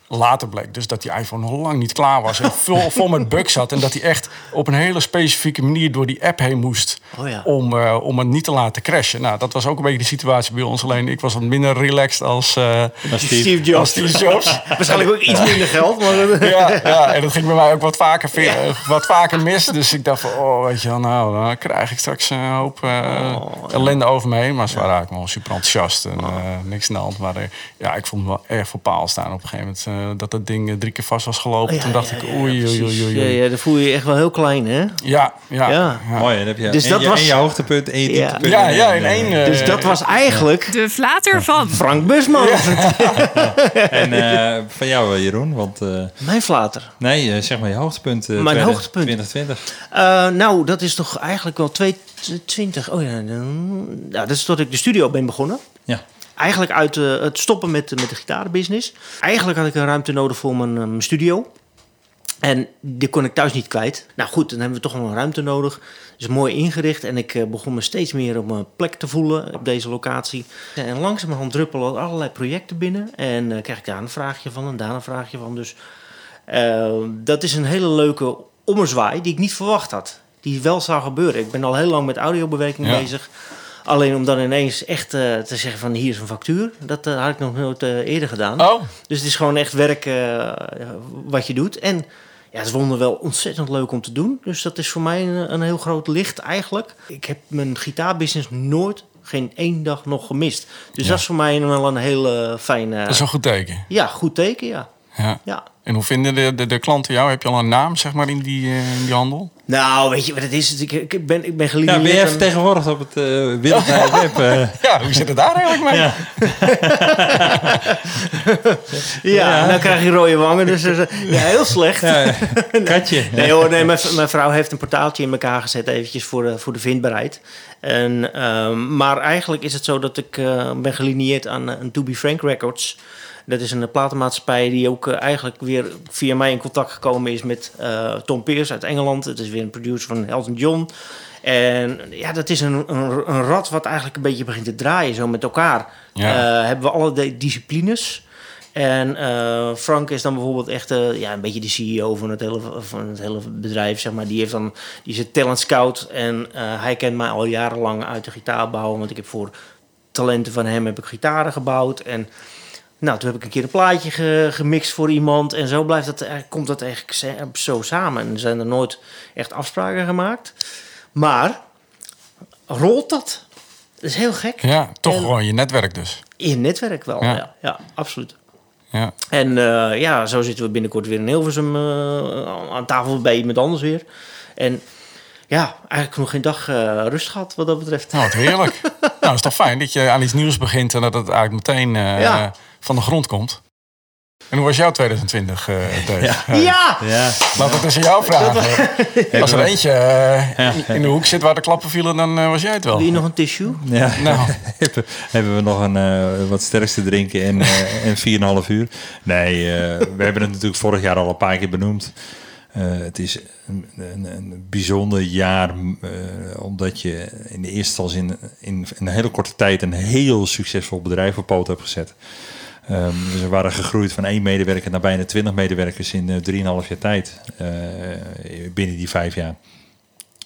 later bleek dus dat die iPhone nog lang niet klaar was. En vol, vol met bugs zat. En dat hij echt op een hele specifieke manier door die app heen moest. Oh ja. om, eh, om het niet te laten crashen. Nou, dat was ook een beetje de situatie bij ons. Alleen ik was wat minder relaxed als, eh Steve, als Jobs. Steve Jobs. [laughs] Waarschijnlijk ook iets minder geld, maar... [laughs] ja, ja, en dat ging bij mij ook wat vaker, eh, wat vaker mis. Dus ik dacht van, oh, weet je wel, nou, dan krijg ik straks een hoop eh, ellende over me heen. Maar ze waren eigenlijk wel super enthousiast en eh, niks aan de hand. Maar ja, ik vond me wel erg voor paal staan op een gegeven moment. Eh, dat dat ding eh, drie keer vast was gelopen. Ja, Toen dacht ja, ik, ja, oei, oei, oei, oei. Ja, ja, dan voel je je echt wel heel klein, hè? Ja, ja, Ja. ja. Mooi, dan heb je Dus en dat je, was- en je hoogtepunt en je Ja. dieptepunt. Ja, ja, in één... eh, Dus dat was eigenlijk De flater van. Frank Busman. [laughs] En eh, van jou, eh, Jeroen, want... eh, Mijn flater. nee, eh, zeg maar je hoogtepunt. eh, Mijn 20- hoogtepunt. 2020. Eh, nou, dat is toch eigenlijk wel 2020. Oh ja, ja, dat is tot ik de studio ben begonnen. Ja. Eigenlijk uit eh, het stoppen met, met de gitarenbusiness. Eigenlijk had ik een ruimte nodig voor mijn, eh, mijn studio. En die kon ik thuis niet kwijt. Nou goed, dan hebben we toch wel een ruimte nodig. Dus mooi ingericht. En ik eh, begon me steeds meer op mijn plek te voelen op deze locatie. En langzamerhand druppelen er allerlei projecten binnen. En eh, krijg ik daar een vraagje van en daar een vraagje van. Dus dat is een hele leuke ommezwaai die ik niet verwacht had. Die wel zou gebeuren. Ik ben al heel lang met audiobewerking Ja. bezig. Alleen om dan ineens echt eh, te zeggen van hier is een factuur. Dat eh, had ik nog nooit eh, eerder gedaan. Oh, Dus het is gewoon echt werk wat je doet. En ja, het is wel ontzettend leuk om te doen. Dus dat is voor mij een, een heel groot licht eigenlijk. Ik heb mijn gitaarbusiness nooit, geen één dag nog gemist. Dus dat is voor mij wel een heel eh, fijn... eh, dat is een goed teken. Ja, goed teken, ja. Ja. ja. En hoe vinden de, de, de klanten jou? Heb je al een naam, zeg maar, in die, eh, in die handel? Nou, weet je wat het is? Ik, ik ben, ik ben Ja, gelineerd ben jij vertegenwoordigd op het uh, wereldwijde [laughs] web? eh? Ja, hoe zit het daar eigenlijk mee? ja. [laughs] Ja, Ja. dan krijg je rode wangen. Dus eh, ja, heel slecht. ja, [laughs] katje. Nee hoor, nee, mijn, mijn vrouw heeft een portaaltje in elkaar gezet eventjes voor de, voor de vindbaarheid. En, ehm, maar eigenlijk is het zo dat ik eh, ben gelineerd aan een To Be Frank Records. Dat is een platenmaatschappij die ook eh, eigenlijk weer via mij in contact gekomen is met eh, Tom Peers uit Engeland. Het is weer een producer van Elton John. En ja, dat is een, een, een rad wat eigenlijk een beetje begint te draaien, zo met elkaar. Ja. Eh, hebben we alle disciplines. En Frank is dan bijvoorbeeld echt ja, een beetje de CEO van het, hele, van het hele bedrijf. Zeg maar. Die, heeft dan, die is een talent scout. En hij kent mij al jarenlang uit de gitaarbouw. Want ik heb voor talenten van hem heb ik gitaren gebouwd. En nou, toen heb ik een keer een plaatje ge- gemixt voor iemand. En zo blijft dat, komt dat eigenlijk zo samen. En er zijn er nooit echt afspraken gemaakt. Maar rolt dat? Dat is heel gek. Ja, toch En- gewoon je netwerk dus. In het netwerk wel, Ja. ja, ja, absoluut. Ja. En eh, ja, zo zitten we binnenkort weer in Hilversum eh, aan tafel bij iemand anders weer. En ja, eigenlijk nog geen dag eh, rust gehad wat dat betreft. Nou, wat heerlijk. [laughs] nou, is toch fijn dat je aan iets nieuws begint en dat het eigenlijk meteen Ja. Van de grond komt. En hoe was jouw 2020, eh [laughs] Dave? Ja. Ja! Ja, Laat het eens aan jou vragen. Als er eentje eh, in de hoek zit waar de klappen vielen, dan eh, was jij het wel. Wil je nog een tissue? ja. Nou, [laughs] hebben, we nog een eh, wat sterks te drinken en, eh en 4,5 uur. Nee, eh, we hebben het natuurlijk vorig jaar al een paar keer benoemd. Eh, het is een, een, een bijzonder jaar, eh, omdat je in de eerste instantie in, in een hele korte tijd een heel succesvol bedrijf op poot hebt gezet. Ehm, dus we waren gegroeid van één medewerker naar bijna 20 medewerkers in eh 3,5 jaar tijd. eh, binnen die vijf jaar.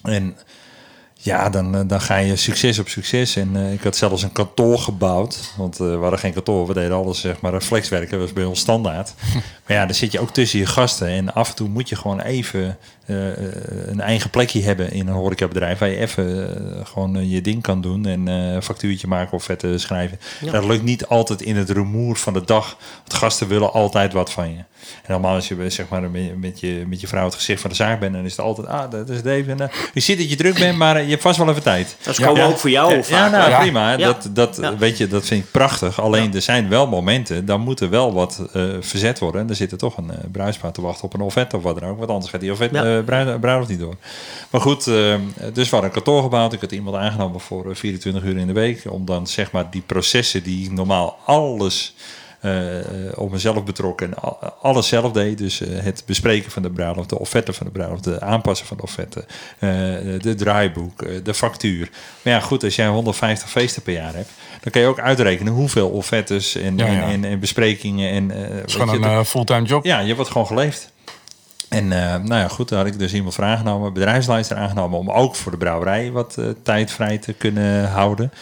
En ja, dan, eh, dan ga je succes op succes. En eh, ik had zelfs een kantoor gebouwd. Want eh, we hadden geen kantoor. We deden alles, zeg maar, reflexwerken. Dat was bij ons standaard. [laughs] maar ja, dan zit je ook tussen je gasten. En af en toe moet je gewoon even een eigen plekje hebben in een horecabedrijf. Waar je even gewoon je ding kan doen. En een factuurtje maken of vetten schrijven. Dat lukt niet altijd in het rumoer van de dag. Want gasten willen altijd wat van je. En normaal als je zeg maar, met, met, je, met je vrouw het gezicht van de zaak bent, dan is het altijd, ah, dat is Dave. En, je ziet dat je druk bent, maar je hebt vast wel even tijd. Dat is komen ook voor jou Ja, nou, prima. Ja. Dat, dat, Ja. weet je, dat vind ik prachtig. Alleen er zijn wel momenten, dan moet er wel wat eh, verzet worden. En er zit er toch een uh, bruidspaar te wachten op een offerte of wat dan ook. Want anders gaat die offerte, Ja. eh, bruid- bruiloft niet door. Maar goed, eh, dus we hadden een kantoor gebouwd. Ik had iemand aangenomen voor eh, 24 uur in de week. Om dan zeg maar die processen die normaal alles eh, eh, op mezelf betrokken en al- alles zelf deed. Dus eh, het bespreken van de bruiloft, de offerte van de bruiloft, de aanpassen van de offerte, eh, de draaiboek, eh, de factuur. Maar ja, goed, als jij 150 feesten per jaar hebt, dan kan je ook uitrekenen hoeveel offertes en, Ja, ja. en, en, en besprekingen en eh, het is gewoon je, een eh, fulltime job. ja, je wordt gewoon geleefd. En eh, nou ja, goed, daar had ik dus iemand voor aangenomen, bedrijfsleider aangenomen, om ook voor de brouwerij wat eh, tijd vrij te kunnen houden.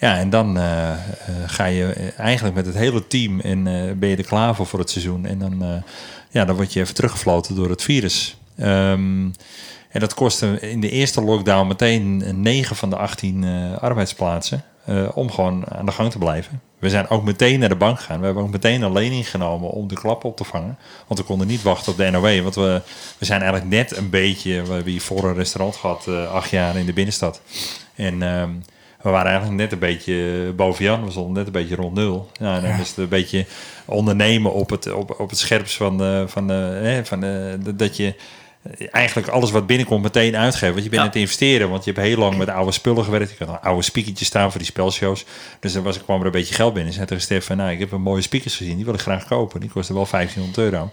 Ja, en dan eh, eh, ga je eigenlijk met het hele team en eh, ben je er klaar voor voor het seizoen. En dan, ja, dan word je even teruggefloten door het virus. Ehm, en dat kostte in de eerste lockdown meteen 9 van de 18 eh, arbeidsplaatsen. om gewoon aan de gang te blijven. We zijn ook meteen naar de bank gegaan. We hebben ook meteen een lening genomen om de klap op te vangen. Want we konden niet wachten op de NOW. Want we, we zijn eigenlijk net een beetje... We hebben hier voor een restaurant gehad, eh, acht jaar in de binnenstad. En ehm, we waren eigenlijk net een beetje boven Jan. We stonden net een beetje rond nul. Ja, en dan is het een beetje ondernemen op het, op, op het scherps van, de, van, de, hè, van de, de- dat je eigenlijk alles wat binnenkomt meteen uitgeven. Want je bent Ja. aan het investeren. Want je hebt heel lang met oude spullen gewerkt. Je had een oude speakertje staan voor die spelshows. Dus er was, kwam er een beetje geld binnen. Zei tegen Stefan, nou, ik heb een mooie speakers gezien. Die wil ik graag kopen. Die kosten wel 1500 euro.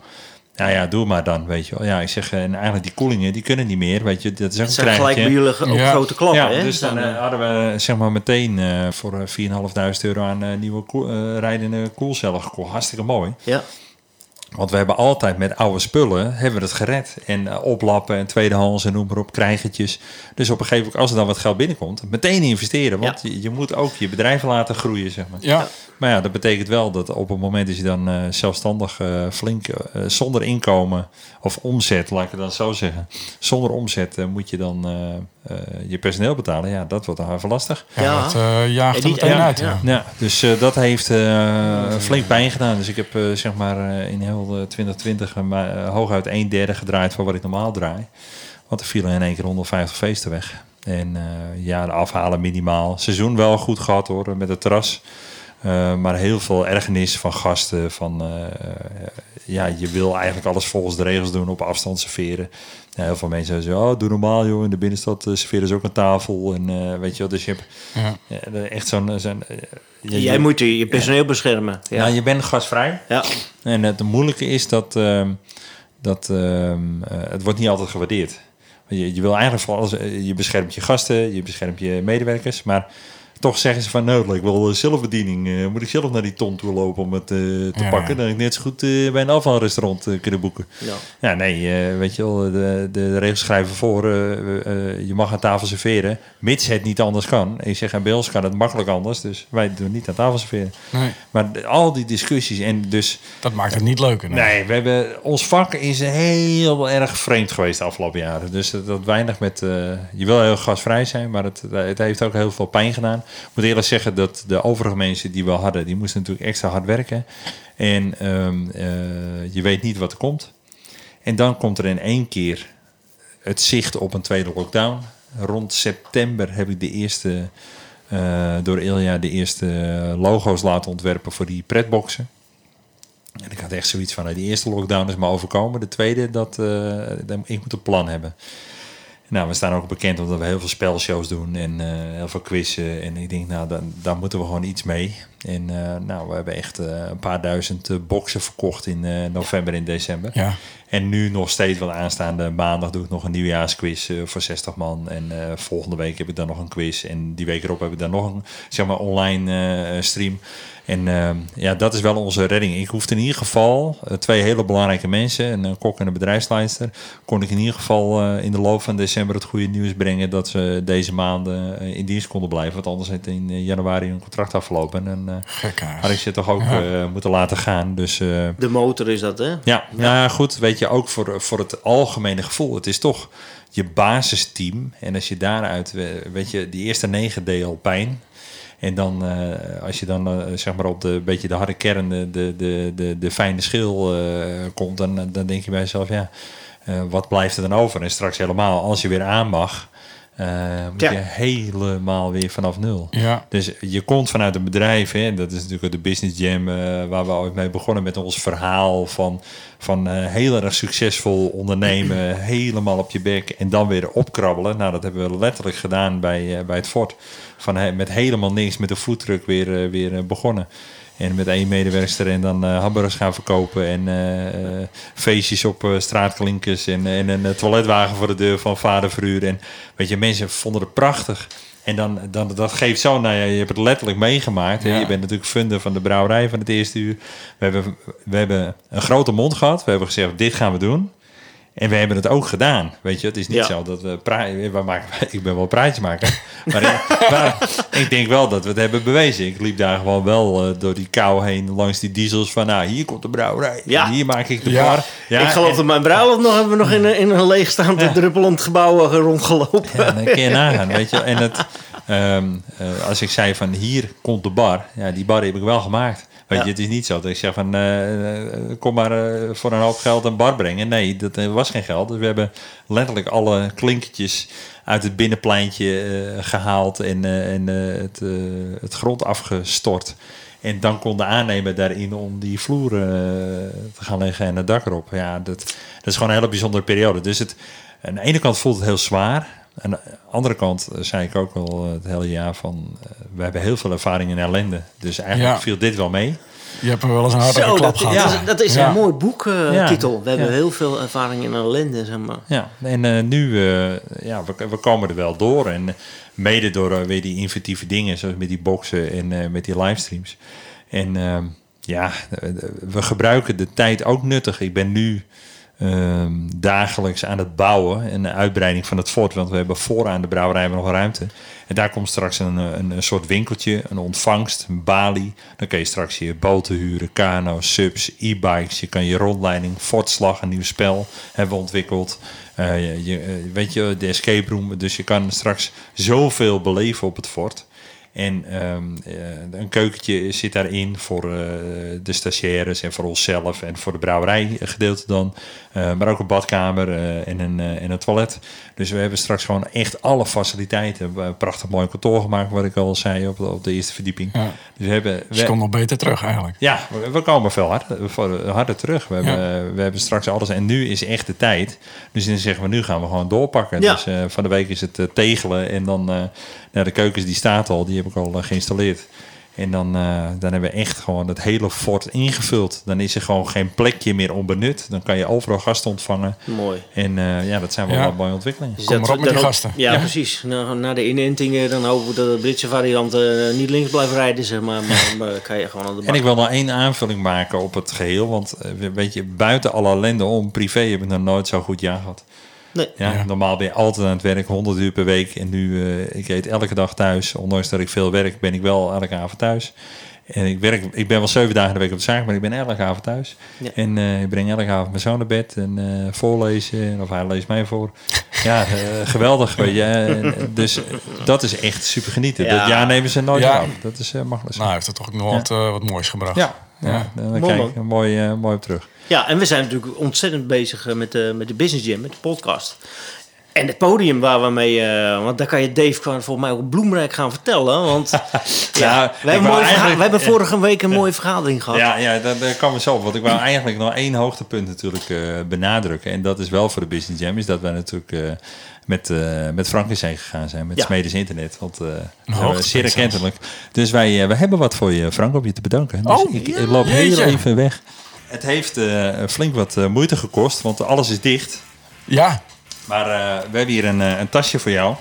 Nou ja, doe maar dan, weet je wel. Ja, ik zeg, en eigenlijk die koelingen, die kunnen niet meer. Weet je, dat is ook zijn gelijk bij jullie ook Ja. grote klappen, Ja, hè? dus dan Dan, eh, hadden we zeg maar meteen eh, voor eh, 4.500 euro aan eh, nieuwe koel- eh, rijdende koelcellen gekocht. Hartstikke mooi. ja. Want we hebben altijd met oude spullen hebben we het gered. En eh, oplappen en tweedehands en noem maar op, krijgertjes. Dus op een gegeven moment, als er dan wat geld binnenkomt, meteen investeren. Want je, je moet ook je bedrijf laten groeien, zeg maar. Ja, Maar ja, dat betekent wel dat op het moment dat je dan eh, zelfstandig eh, flink eh, zonder inkomen of omzet, laat ik het dan zo zeggen. Zonder omzet moet je dan je personeel betalen. Ja, dat wordt dan even lastig. ja, Ja. dat eh, jaagt En er meteen uit. ja. Ja. Ja, dus eh, dat heeft eh, flink pijn gedaan. Dus ik heb eh, zeg maar eh, in heel eh, 2020 eh, maar, eh, hooguit een derde gedraaid van wat ik normaal draai. Want er vielen in één keer 150 feesten weg. En eh, ja, de afhalen minimaal. Seizoen wel goed gehad hoor, met het terras. Eh, maar heel veel ergernis van gasten. Van, eh, ja, je wil eigenlijk alles volgens de regels doen, op afstand serveren. Ja, heel veel mensen zeggen, oh, doe normaal joh, in de binnenstad eh, serveren ze ook een tafel. En eh, weet je wel, dus je hebt Ja. echt zo'n... zo'n eh, je- Jij je- moet je je personeel beschermen. ja. Ja. je bent gasvrij. Ja. En het moeilijke is dat, ehm, dat ehm, eh, het wordt niet altijd gewaardeerd. Je, je wil eigenlijk voor alles, je beschermt je gasten, je beschermt je medewerkers, maar toch zeggen ze van nou, ik wil zelfbediening. Uh, moet ik zelf naar die ton toe lopen om het uh, te Ja. pakken? Dan ik net zo goed uh, bij een afvalrestaurant uh, kunnen boeken. Ja. Ja, nee, uh, weet je wel, de, de regels schrijven voor. Uh, je mag aan tafel serveren, mits het niet anders kan. En je zegt, bij ons kan het makkelijk anders, dus wij doen niet aan tafel serveren. Nee, Maar de- al die discussies en dus... dat maakt het niet leuker. nee. Nee, we hebben, ons vak is heel erg vreemd geweest de afgelopen jaren. Dus dat, dat weinig met... eh, je wil heel gasvrij zijn, maar het, het heeft ook heel veel pijn gedaan. Ik moet eerlijk zeggen dat de overige mensen die we hadden... die moesten natuurlijk extra hard werken. En ehm, eh, je weet niet wat er komt. En dan komt er in één keer het zicht op een tweede lockdown. Rond september heb ik de eerste... eh, door Ilja de eerste logo's laten ontwerpen voor die pretboxen. En ik had echt zoiets van, nou, die eerste lockdown is me overkomen. De tweede, eh, dat- ik moet een plan hebben. Nou, we staan ook bekend omdat we heel veel spelshows doen en eh, heel veel quizzen. En ik denk, nou, dan, daar moeten we gewoon iets mee. En eh, nou, we hebben echt eh, een paar duizend eh, boxen verkocht in november en december. Ja. En nu nog steeds, want aanstaande maandag doe ik nog een nieuwjaarsquiz voor 60 man. En volgende week heb ik dan nog een quiz. En die week erop heb ik dan nog een zeg maar, online stream. En ja, dat is wel onze redding. Ik hoefde in ieder geval twee hele belangrijke mensen, een, kok en een bedrijfsleider, kon ik in ieder geval in de loop van december het goede nieuws brengen dat ze deze maanden in dienst konden blijven. Want anders had in januari hun contract afgelopen. En eh Gekhuis. had ik ze toch ook Ja. eh, moeten laten gaan. Dus eh, De motor is dat, hè? ja, nou ja, goed. Weet je, ook voor, voor het algemene gevoel. Het is toch je basisteam. En als je daaruit, eh, weet je, die eerste negen deed al pijn. En dan, eh, als je dan eh, zeg maar op de beetje de harde kern, de, de, de, de, de fijne schil eh, komt, dan, dan denk je bij jezelf, ja, eh, wat blijft er dan over? En straks helemaal, als je weer aan mag, eh, moet Ja. je helemaal weer vanaf nul. Ja. Dus je komt vanuit een bedrijf, hè, dat is natuurlijk de Business Jam, eh, waar we ooit mee begonnen met ons verhaal van, van eh, heel erg succesvol ondernemen, [clears throat] helemaal op je bek en dan weer opkrabbelen. Nou, dat hebben we letterlijk gedaan bij, eh, bij het Fort. Van, met helemaal niks, met de foodtruck weer, eh, weer begonnen. En met één medewerkster en dan hamburgers gaan verkopen en feestjes op straatklinkers en, en een toiletwagen voor de deur van vader Verhuur. En weet je, mensen vonden het prachtig. En dan, dan dat geeft zo, nou ja, je hebt het letterlijk meegemaakt. Ja. Je bent natuurlijk funder van de brouwerij van het eerste uur. We hebben, we hebben een grote mond gehad. We hebben gezegd, dit gaan we doen. En we hebben het ook gedaan. Weet je, het is niet Ja. zo dat we praten. We maken, [laughs] ik ben wel praatjes maken. Maar, ik- [laughs] maar ik denk wel dat we het hebben bewezen. Ik liep daar gewoon wel eh, door die kou heen langs die diesels van, nou, hier komt de brouwerij. Ja. En hier maak ik de Ja. bar. Ja, ik geloof en- dat mijn bruiloft nog hebben we nog in, een- in een leegstaand druppelend gebouw eh, rondgelopen. Ja, dan kun je [laughs] nagaan, weet je. En het, ehm, eh, als ik zei van hier komt de bar, ja, die bar heb ik wel gemaakt. Weet Ja. je, het is niet zo dat ik zeg van eh, eh, kom maar eh, voor een hoop geld een bar brengen. Nee, dat was geen geld. Dus we hebben letterlijk alle klinkertjes uit het binnenpleintje eh, gehaald en, en het, het grond afgestort. En dan kon de aannemer daarin om die vloer te gaan leggen en het dak erop. Ja, dat, dat is gewoon een hele bijzondere periode. Dus het, aan de ene kant voelt het heel zwaar. Aan de andere kant eh, zei ik ook al eh, het hele jaar van... eh, we hebben heel veel ervaring in ellende. Dus eigenlijk Ja. viel dit wel mee. Je hebt er wel eens een harde klap dat, gehad. dat Ja. is, dat is Ja. een mooi boektitel. Ja. titel. we hebben Ja. heel veel ervaring in ellende, zeg maar. Ja, en eh, nu, eh, ja, we, we komen er wel door. En mede door weer die inventieve dingen, zoals met die boxen en eh, met die livestreams. En ehm, ja, we gebruiken de tijd ook nuttig. Ik ben nu ehm, dagelijks aan het bouwen en de uitbreiding van het fort. Want we hebben vooraan de brouwerij nog ruimte. En daar komt straks een, een, een soort winkeltje, een ontvangst, een balie. Dan kun je straks je boten huren, kano's, subs, e-bikes. Je kan je rondleiding, fortslag, een nieuw spel hebben ontwikkeld. Eh, je, je, eh, weet je, de escape room. Dus je kan straks zoveel beleven op het fort. En ehm, eh, een keukentje zit daarin voor eh, de stagiaires en voor onszelf en voor de brouwerij gedeelte dan. Eh, maar ook een badkamer en, een, en een toilet. Dus we hebben straks gewoon echt alle faciliteiten. We prachtig mooi kantoor gemaakt, wat ik al zei op de, op de eerste verdieping. Ja. Dus we hebben, Dus komt nog beter terug eigenlijk. ja, we, we komen veel harder, harder terug. We hebben, we hebben straks alles. En nu is echt de tijd. Dus dan zeggen we, nu gaan we gewoon doorpakken. Ja. Dus van de week is het tegelen. En dan, nou, de keukens die staat al, die ik al eh, geïnstalleerd. En dan, eh, dan hebben we echt gewoon het hele fort ingevuld. Dan is er gewoon geen plekje meer onbenut. Dan kan je overal gasten ontvangen. Mooi. En eh, ja, dat zijn wel Ja. mooie ontwikkelingen. Dus Kom maar op met die gasten. Ja, Ja. precies. Na, na de inentingen dan hopen we dat de Britse variant eh, niet links blijft rijden, zeg maar. Maar, [laughs] maar kan je gewoon aan de bak. En ik wil nog één aanvulling maken op het geheel. Want weet je, buiten alle ellende om, privé heb ik nog nooit zo goed jaar gehad. Nee. Ja, Ja. Normaal ben je altijd aan het werk, 100 uur per week. En nu, eh, ik eet elke dag thuis. Ondanks dat ik veel werk, ben ik wel elke avond thuis. En ik, werk, ik ben wel zeven dagen in de week op de zaak, maar ik ben elke avond thuis. Ja. En eh, ik breng elke avond mijn zoon naar bed en eh, voorlezen. Of hij leest mij voor. [laughs] Ja, eh, geweldig. Weet je. En, dus dat is echt super genieten. Ja. Dat jaar nemen ze nooit Ja. af. Dat is uh, makkelijk. Nou, hij heeft er toch ook nog wat, wat moois gebracht. ja, ja. Ja. dan Mooi, kijk ik er mooi, mooi op terug. Ja, en we zijn natuurlijk ontzettend bezig eh, met de, met de Business Jam, met de podcast. En het podium waar we mee... eh, want daar kan je Dave gewoon volgens mij ook bloemrijk gaan vertellen. Want [laughs] ja, we, hebben eigenlijk- we vorige week een mooie vergadering gehad. Ja, ja daar, daar komen we zo op. Want ik wou eigenlijk nog één hoogtepunt natuurlijk eh, benadrukken. En dat is wel voor de Business Jam. Is dat wij natuurlijk eh, met, eh met Frank in zee gegaan zijn. Met Ja. Smedes Internet. Want eh hoogtepunt zeer erkentelijk. Dus wij, wij hebben wat voor je, Frank, om je te bedanken. Dus Oh, ik, ja, ik loop heel even weg. Het heeft eh, flink wat eh, moeite gekost. Want alles is dicht. Ja, Maar eh, we hebben hier een, een tasje voor jou.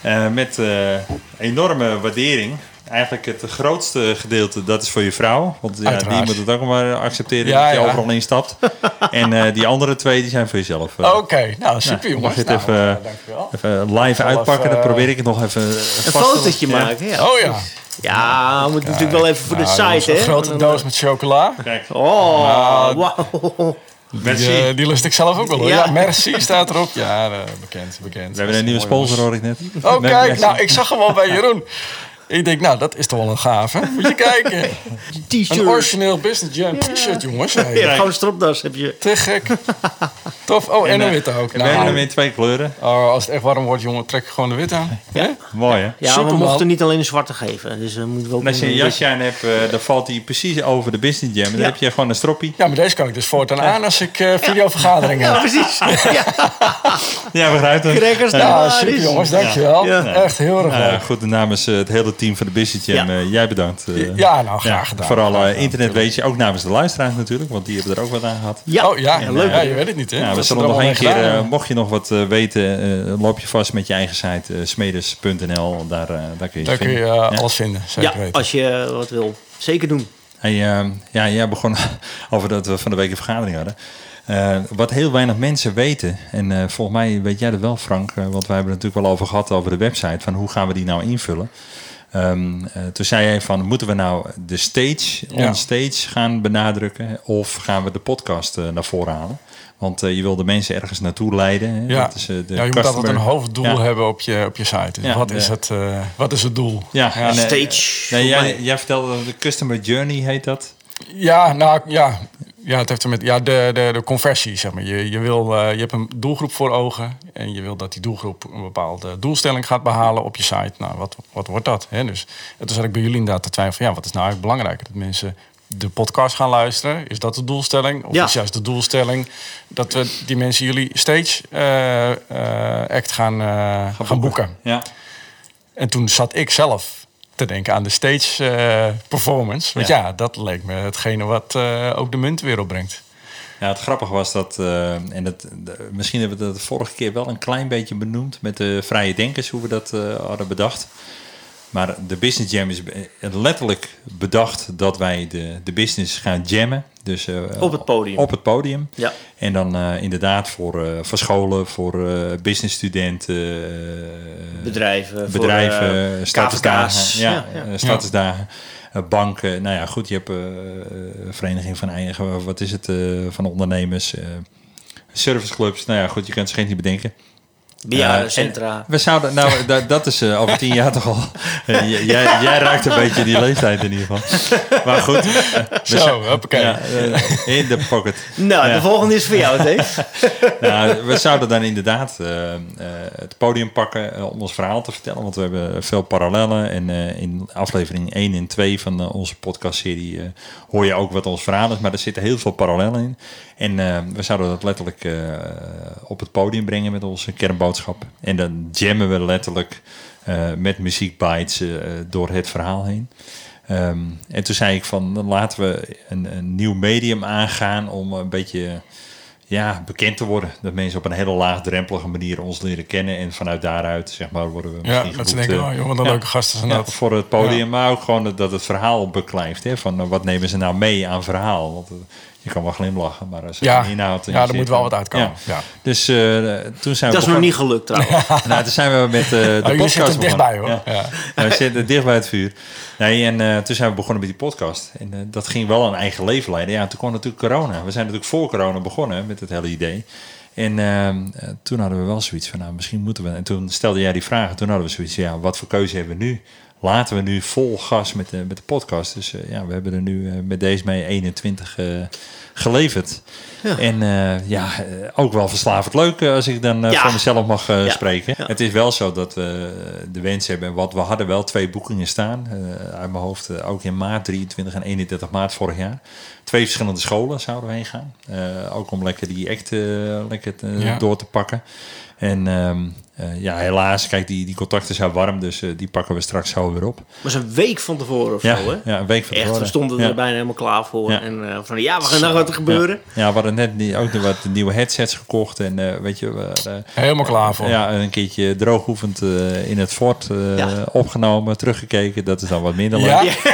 Eh, met eh, enorme waardering. Eigenlijk het grootste gedeelte, dat is voor je vrouw. Want ja, die moet het ook maar accepteren Ja, dat je ja. overal instapt. [laughs] en eh, die andere twee, die zijn voor jezelf. oké. Nou, super jongens. mag je het Nou, even- eh. Even live uitpakken, dan probeer ik het nog even Een vast te- fotootje maken, ja. Oh ja. Ja, we moeten natuurlijk wel even voor de Nou, site, hè. Een grote dan- doos met chocola. Kijk, Oh, Nou, wauw. merci. Die, eh, die lust ik zelf ook wel hoor. Ja. Ja, merci staat erop. Ja, eh, bekend, bekend. we hebben een nieuwe sponsor, hoor ik net. Oh, kijk. merci. Nou, ik zag hem al bij [laughs] Jeroen. Ik denk, nou, dat is toch wel een gaaf, hè? Moet je kijken. [laughs] Een T-shirt. origineel Business Jam t-shirt, jongens. Hey, Ja, gewoon een stropdas heb je. Te gek. [laughs] Tof. Oh, en En, een eh, witte ook. We hebben hem Nou, in twee kleuren. oh, als het echt warm wordt, jongen, trek je gewoon de wit aan. Hè? Mooi, hè? Ja, we mochten niet alleen een zwarte geven. Dus we moeten we ook En als je een een- jasje aan hebt, eh, dan valt hij precies over de Business Jam. Dan Ja. heb je gewoon een stroppie. Ja, maar deze kan ik dus voortaan aan als ik eh videovergaderingen Ja, heb. precies. [laughs] Ja, Ja, begrijp het. crackers. Ja, super is- jongens, dankjewel. Ja. Echt heel erg Nou ja, leuk. goed, namens eh, het hele team van de Business Jam, Ja. eh, jij bedankt. eh. Ja, nou, graag gedaan. Vooral eh, internet weet je, ook namens de luisteraars natuurlijk, want die hebben er ook wat aan gehad. Ja, Oh ja, leuk. ja, je weet het niet, hè? Ja, we zullen nog één keer, eh, mocht je nog wat eh, weten, eh, loop je vast met je eigen site, smedes.nl, daar, daar kun je Daar kun je vinden. Ja. alles vinden, zeker Ja, weten. als je wat wil. Zeker doen. Hey, ja, jij begon [laughs] over dat we van de week een vergadering hadden. Eh, wat heel weinig mensen weten, en eh, volgens mij weet jij dat wel, Frank, want wij hebben het natuurlijk wel over gehad over de website, van hoe gaan we die nou invullen. Ehm, eh, toen zei jij van, moeten we nou de stage, Ja. on stage gaan benadrukken of gaan we de podcast eh, naar voren halen? Want eh, je wil de mensen ergens naartoe leiden. Hè? Ja. Dat is, eh, de ja, je moet altijd een hoofddoel Ja. hebben op je, op je site. Dus Ja, wat, de- is het, eh, wat is het doel? Ja, en, Stage. Nee, jij, jij vertelde dat de customer journey heet dat. Ja, nou ja. Ja, het heeft er met ja, de, de, de conversie, zeg maar. Je, je, wil, eh, je hebt een doelgroep voor ogen en je wil dat die doelgroep een bepaalde doelstelling gaat behalen op je site. Nou, wat, wat wordt dat? Hè? Dus het is eigenlijk bij jullie inderdaad te twijfelen van ja, wat is nou eigenlijk belangrijk? Dat mensen de podcast gaan luisteren. Is dat de doelstelling? Of Ja. is juist de doelstelling dat we die mensen jullie stage eh, eh, act gaan, eh, gaan, boeken. Ja. En toen zat ik zelf te denken aan de stage eh, performance. Want Ja. ja. dat leek me hetgene wat eh, ook de munt weer opbrengt. Ja, het grappige was dat, eh, en dat, de- misschien hebben we dat de vorige keer wel een klein beetje benoemd met de vrije denkers, hoe we dat hadden bedacht. Maar de Business Jam is letterlijk bedacht dat wij de, de business gaan jammen. Dus, eh, Op het podium. Op het podium. Ja. En dan eh, inderdaad voor, eh, voor scholen, voor businessstudenten, Bedrijven. voor, bedrijven, eh, statusdagen, ja, Ja, statusdagen, banken. Nou ja, goed, je hebt vereniging van eigen, wat is het, van ondernemers, serviceclubs. Nou ja, goed, je kunt het geen niet bedenken. Bejaardencentra. Eh, we zouden, nou, [laughs] da- dat is eh, over tien jaar toch al. Jij, jij raakt een beetje die leeftijd in ieder geval. Maar goed, Zo, hoppakee. ja, eh, in de pocket. nou, Ja. de volgende is voor jou, Dave. [laughs] Nou, we zouden dan inderdaad het podium pakken om ons verhaal te vertellen. Want we hebben veel parallellen. En in aflevering 1 en 2 van onze podcastserie hoor je ook wat ons verhaal is. Maar er zitten heel veel parallellen in. En eh, we zouden dat letterlijk eh, op het podium brengen met onze kernboodschap. En dan jammen we letterlijk eh, met muziekbites door het verhaal heen. Ehm, en toen zei ik van, dan laten we een, een nieuw medium aangaan om een beetje ja, bekend te worden. Dat mensen op een hele laagdrempelige manier ons leren kennen. En vanuit daaruit, zeg maar, worden we Ja, misschien dat ze denken, oh, joh, wat een ja. leuke gasten zijn ja, dat. voor het podium, Ja. maar ook gewoon dat het verhaal beklijft. Hè? Van eh, wat nemen ze nou mee aan verhaal? Want je kan wel glimlachen, maar als er Ja, ja, er moet wel wat uitkomen. Ja. Ja. Dus eh, toen zijn we Dat is nog niet gelukt trouwens. [laughs] nou, toen zijn we met eh, de Oh, jullie podcast zitten dichtbij, hoor. begonnen. Ja. Ja. we zitten dicht bij het vuur. Nee, en eh, toen zijn we begonnen met die podcast. En eh, dat ging wel een eigen leven leiden. Ja, toen kwam natuurlijk corona. We zijn natuurlijk voor corona begonnen met het hele idee. En ehm, eh, toen hadden we wel zoiets van, nou, misschien moeten we... En toen stelde jij die vragen. Toen hadden we zoiets van, ja, wat voor keuze hebben we nu? Laten we nu vol gas met de, met de podcast. Dus eh, ja, we hebben er nu eh, met deze mee 21 eh, geleverd. En ja, ook wel verslavend leuk als ik dan Ja. voor mezelf mag Ja. spreken. Het is wel zo dat we de wens hebben. En wat we hadden wel twee boekingen staan. uit mijn hoofd ook in maart 23 en 31 maart vorig jaar. Twee verschillende scholen zouden we heen gaan. Ook om lekker die act lekker door te pakken. En ehm, eh, ja, helaas, kijk, die, die contacten zijn warm. Dus eh, die pakken we straks zo weer op. Maar zo'n week van tevoren of Ja, zo, hè? ja, een week van Echt, we tevoren. stonden Ja. er bijna helemaal klaar voor. Ja. En eh, van, ja, we gaan nou wat er gebeuren. Ja, we hadden net ook nog wat nieuwe headsets gekocht. En eh, weet je, we, Helemaal klaar voor. Ja, een keertje drooghoevend eh in het fort eh, Ja. opgenomen, teruggekeken. Dat is dan wat minder leuk.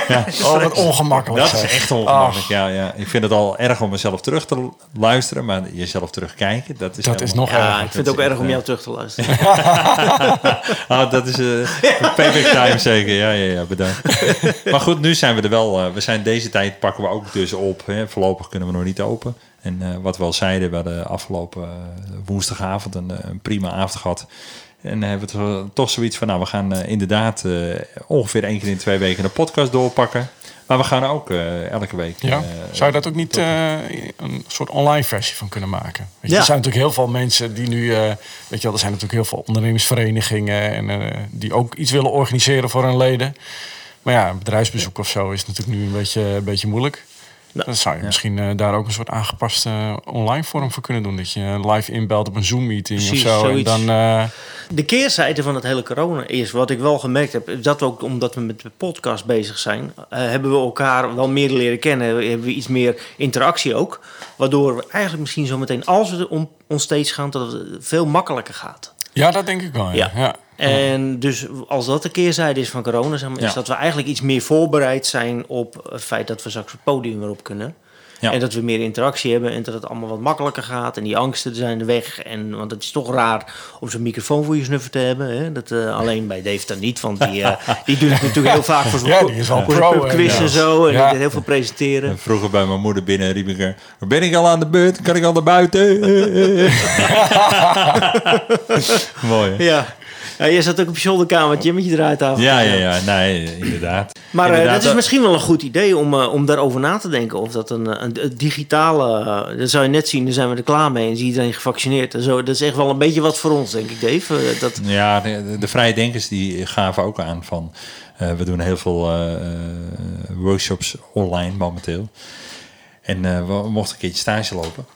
Ja? Oh, wat ongemakkelijk. Dat is echt ongemakkelijk. Ja, ja. Ik vind het al erg om mezelf terug te luisteren, maar jezelf terugkijken, dat is Dat is nog Ja, erger. ik vind het ook erg om jou terug te luisteren. [laughs] [laughs] Ah, dat is eh payback time zeker. Ja, ja, ja, bedankt. [laughs] maar goed, nu zijn we er wel. eh, we zijn deze tijd pakken we ook dus op. Hè. Voorlopig kunnen we nog niet open. En eh, wat we al zeiden, we hadden afgelopen woensdagavond een, een prima avond gehad. En hebben we toch- zoiets van, nou, we gaan inderdaad ongeveer één keer in twee weken een podcast doorpakken. Maar we gaan er ook eh, elke week. Ja. eh, Zou je dat ook niet eh, een soort online versie van kunnen maken? Weet je, Ja. Er zijn natuurlijk heel veel mensen die nu... eh, weet je wel, er zijn natuurlijk heel veel ondernemingsverenigingen... En, eh, die ook iets willen organiseren voor hun leden. Maar ja, een bedrijfsbezoek of zo is natuurlijk nu een beetje, een beetje moeilijk. Nou, Dan zou je misschien eh, daar ook een soort aangepaste online vorm voor kunnen doen. Dat je live inbelt op een Zoom-meeting of zo. En dan... eh, De keerzijde van het hele corona is, wat ik wel gemerkt heb, dat ook omdat we met de podcast bezig zijn, eh, hebben we elkaar wel meer leren kennen, hebben we iets meer interactie ook. Waardoor we eigenlijk misschien zo meteen, als we om ons steeds gaan, dat het veel makkelijker gaat. Ja, dat denk ik wel. Ja. En dus als dat de keerzijde is van corona, zeg maar, Ja. is dat we eigenlijk iets meer voorbereid zijn op het feit dat we straks het podium weer op kunnen. Ja. En dat we meer interactie hebben en dat het allemaal wat makkelijker gaat. En die angsten zijn er weg. En, want het is toch raar om zo'n microfoon voor je snuffer te hebben. Hè? Dat, eh, alleen bij Dave dan niet, want die, eh, die doet het natuurlijk heel vaak voor [laughs] Ja, pubquiz hè, en zo. En die heel veel presenteren. En vroeger bij mijn moeder binnen riep ik er... Ben ik al aan de beurt? Kan ik al naar buiten? [laughs] Mooi, hè? Ja. Ja, je zat ook op je zolderkamertje met je draaitafel. Ja, ja, ja. Nee, inderdaad. Maar eh, Inderdaad, dat is misschien wel een goed idee om, eh, om daarover na te denken. Of dat een, eh, een, een digitale. eh, dat zou je net zien, dan zijn we er klaar mee en is iedereen gevaccineerd. En zo. Dat is echt wel een beetje wat voor ons, denk ik, Dave. Dat, Ja, de, de vrije denkers die gaven ook aan van... we doen heel veel workshops online momenteel. En we mochten een keertje stage lopen.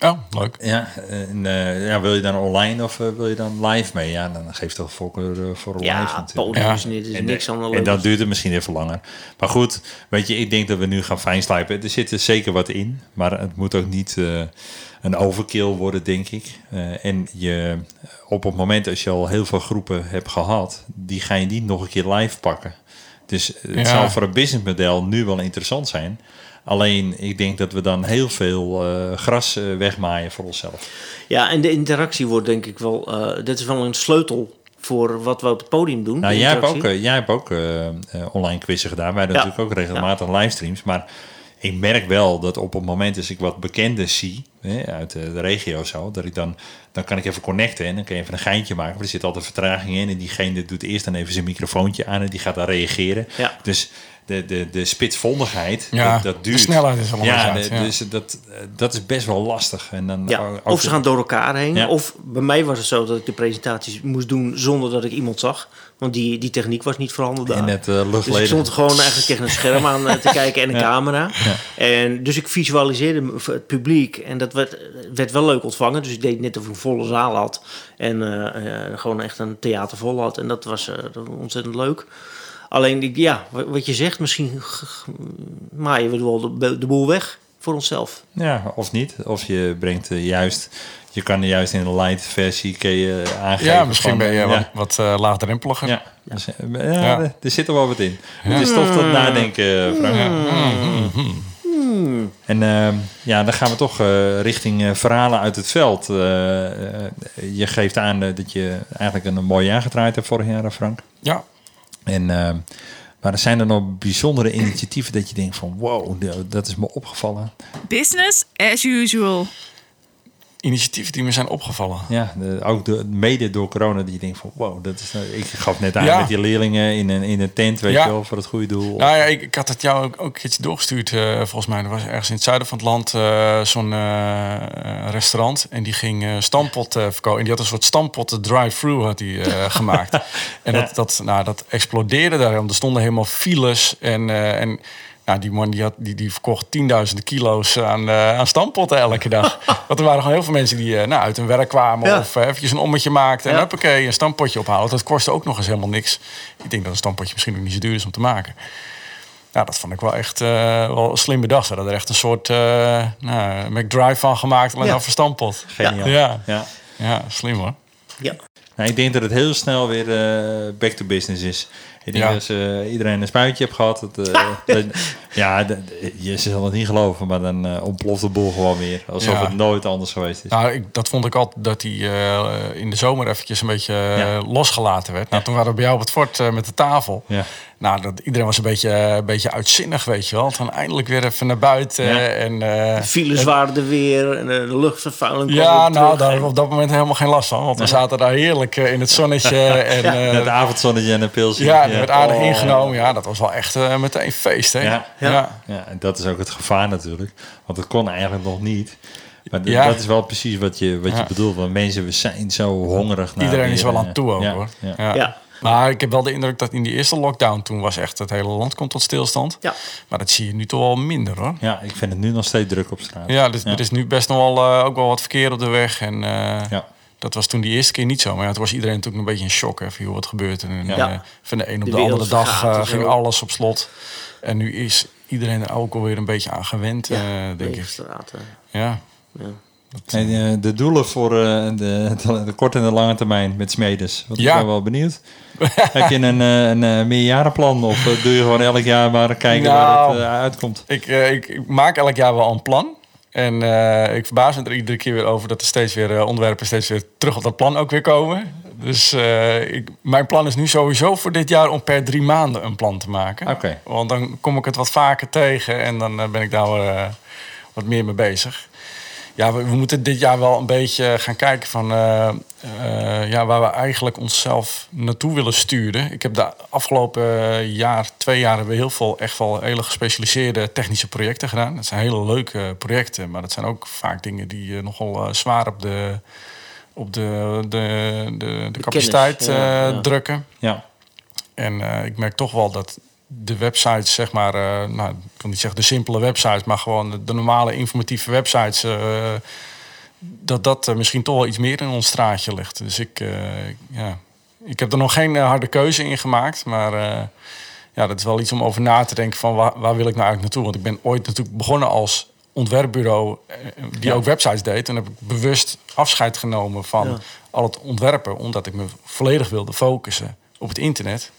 Oh, leuk. Ja, en, eh, ja, wil je dan online of eh, wil je dan live mee? Ja, dan geeft toch voorkeur eh, voor live ja, natuurlijk. podium Ja. is, niet, is En, niks eh, aan de en dat duurt het misschien even langer. Maar goed, weet je, ik denk dat we nu gaan fijnslijpen. Er zit er zeker wat in, maar het moet ook niet eh, een overkill worden, denk ik. Eh, en je, op het moment als je al heel veel groepen hebt gehad, die ga je niet nog een keer live pakken. Dus het Ja. zou voor een businessmodel nu wel interessant zijn. Alleen, ik denk dat we dan heel veel eh, gras eh, wegmaaien voor onszelf. Ja, en de interactie wordt denk ik wel. eh dit is wel een sleutel voor wat we op het podium doen. Nou, jij hebt ook, jij hebt ook online quizzen gedaan. Wij Ja. natuurlijk ook regelmatig livestreams. Maar ik merk wel dat op het moment als ik wat bekenden zie hè, uit de, de regio zo, dat ik dan, dan kan ik even connecten en dan kan je even een geintje maken. Maar er zit altijd vertraging in en diegene doet eerst dan even zijn microfoontje aan en die gaat dan reageren. Ja. Dus de, de, de spitsvondigheid, Ja, dat, dat de duurt. snelheid is wel ja, de- dus dat, eh, dat is best wel lastig. En dan Ja, ook- of ze gaan door elkaar heen. Ja. Of bij mij was het zo dat ik de presentaties moest doen zonder dat ik iemand zag. Want die, die techniek was niet voorhanden daar. in het uh, Dus ik luchtleden. stond gewoon eigenlijk tegen een scherm aan eh, te [laughs] kijken en een camera. En dus ik visualiseerde het publiek. En dat, werd, werd wel leuk ontvangen. Dus ik deed net of ik een volle zaal had. En eh, eh, gewoon echt een theater vol had. En dat was eh, dat was ontzettend leuk. Alleen, ik- ja, wa- wat je zegt, misschien maaien we wel de, de boel weg voor onszelf. Ja, of niet. Of je brengt eh, juist... Je kan er juist in de light versie kun je aangeven. Ja, misschien van, ben je wat, wat eh, laagdrempeliger. Ja, dus, eh, ja, Ja. er- er zit er wel wat in. Het is toch tot nadenken, Frank. En ehm, ja, dan gaan we toch eh, richting eh, verhalen uit het veld. Je geeft aan dat je eigenlijk een mooi jaar gedraaid hebt vorig jaar, Frank. Ja. En, ehm, maar zijn er nog bijzondere initiatieven dat je denkt van... wow, dat is me opgevallen. Business as usual. Initiatieven die me zijn opgevallen. Ja, de- ook de, mede door corona dat je denkt van... wow, dat is, eh, ik gaf net aan Ja. met die leerlingen in een, in een tent, weet Ja. je wel, voor het goede doel. Nou ja, ik, ik had het jou ook, ook een keertje doorgestuurd. eh, volgens mij, er was ergens in het zuiden van het land eh, zo'n restaurant. En die ging stampot verkopen. En die had een soort stampotten drive-through had die, [laughs] gemaakt. En dat, dat, nou, dat explodeerde daar. Want er stonden helemaal files. En, en nou, die man die, had, die, die verkocht tienduizenden kilo's aan, eh, aan stampotten elke dag. [laughs] Want er waren gewoon heel veel mensen die eh, nou, uit hun werk kwamen. Ja. Of eh, eventjes een ommetje maakten. En Ja. huppakee, een stampotje ophalen. Dat kostte ook nog eens helemaal niks. Ik denk dat een stampotje misschien ook niet zo duur is om te maken. Ja, dat vond ik wel echt wel slim bedacht. Ze hadden er echt een soort uh, nou, McDrive van gemaakt, alleen Ja. dan voor stampot. Geniaal. Ja. ja. Ja, slim hoor. Ja. Nou, ik denk dat het heel snel weer back to business is. Ik denk Ja. dat eh, iedereen een spuitje heeft gehad. Dat, eh, [laughs] dat- ja, je zal het niet geloven, maar dan eh, ontploft de boel gewoon weer. Alsof Ja. het nooit anders geweest is. Nou, ik, dat vond ik altijd dat hij in de zomer eventjes een beetje Ja. losgelaten werd. Nou, toen waren we bij jou op het fort met de tafel. Ja. Nou, dat, iedereen was een beetje, een beetje uitzinnig, weet je wel. Dan eindelijk weer even naar buiten. Ja. En, eh, De files waren er weer en eh, de luchtvervuiling kwam ja, nou, terug. daar hebben we op dat moment helemaal geen last van. Want we zaten daar heerlijk eh, in het zonnetje. [laughs] En, eh, Het avondzonnetje en een pilsje. ja, er werd aardig Oh. ingenomen. Ja, dat was wel echt eh, meteen feest, hè? Ja. ja. Ja, en dat is ook het gevaar natuurlijk. Want het kon eigenlijk nog niet. Maar Ja. dat is wel precies wat je, wat je bedoelt. Want mensen, we zijn zo hongerig naar Iedereen weer, is wel aan eh, toe ook, ja, hoor. Ja. Ja. Ja. Maar ik heb wel de indruk dat in die eerste lockdown... toen was echt het hele land komt tot stilstand. Ja. Maar dat zie je nu toch wel minder, hoor. Ja, ik vind het nu nog steeds druk op straat. Ja, dus er is nu best nog wel, eh, ook wel wat verkeer op de weg. En eh, Ja. dat was toen die eerste keer niet zo. Maar ja, toen was iedereen natuurlijk een beetje in shock. Hè, van, joh, wat gebeurt er? En, Ja. eh, van de een op De de, andere dag eh, en ging alles op slot. En nu is iedereen er ook alweer een beetje aan gewend, eh, denk ik. Ja. ja. En, eh, de doelen voor eh, de, de, de korte en de lange termijn met Smedes. Want Ja. ik ben wel benieuwd. Heb je een, eh, een, meerjarenplan of doe je gewoon elk jaar maar kijken waar Nou. het uitkomt? Ik, ik, ik maak elk jaar wel een plan. En ik verbaas me er iedere keer weer over dat er steeds weer onderwerpen steeds weer terug op dat plan ook weer komen. Dus ik, mijn plan is nu sowieso voor dit jaar om per drie maanden een plan te maken. Want dan kom ik het wat vaker tegen en dan ben ik daar wat meer mee bezig. Ja, we, we moeten dit jaar wel een beetje gaan kijken van eh, eh, ja, waar we eigenlijk onszelf naartoe willen sturen. Ik heb de afgelopen jaar, twee jaar, hebben we heel veel echt wel hele gespecialiseerde technische projecten gedaan. Dat zijn hele leuke projecten, maar dat zijn ook vaak dingen die eh, nogal zwaar op de, op de, de, de, de capaciteit kennis, ja, eh, ja. drukken. Ja. En eh, ik merk toch wel dat de websites, zeg maar, eh, nou, ik wil niet zeggen de simpele websites, maar gewoon de, de normale informatieve websites, eh, dat dat eh, misschien toch wel iets meer in ons straatje ligt. Dus ik, ja, ik heb er nog geen harde keuze in gemaakt, maar ja, dat is wel iets om over na te denken van waar, waar wil ik nou eigenlijk naartoe? Want ik ben ooit natuurlijk begonnen als ontwerpbureau die Ja. ook websites deed. En heb ik bewust afscheid genomen van Ja. al het ontwerpen, omdat ik me volledig wilde focussen op het internet.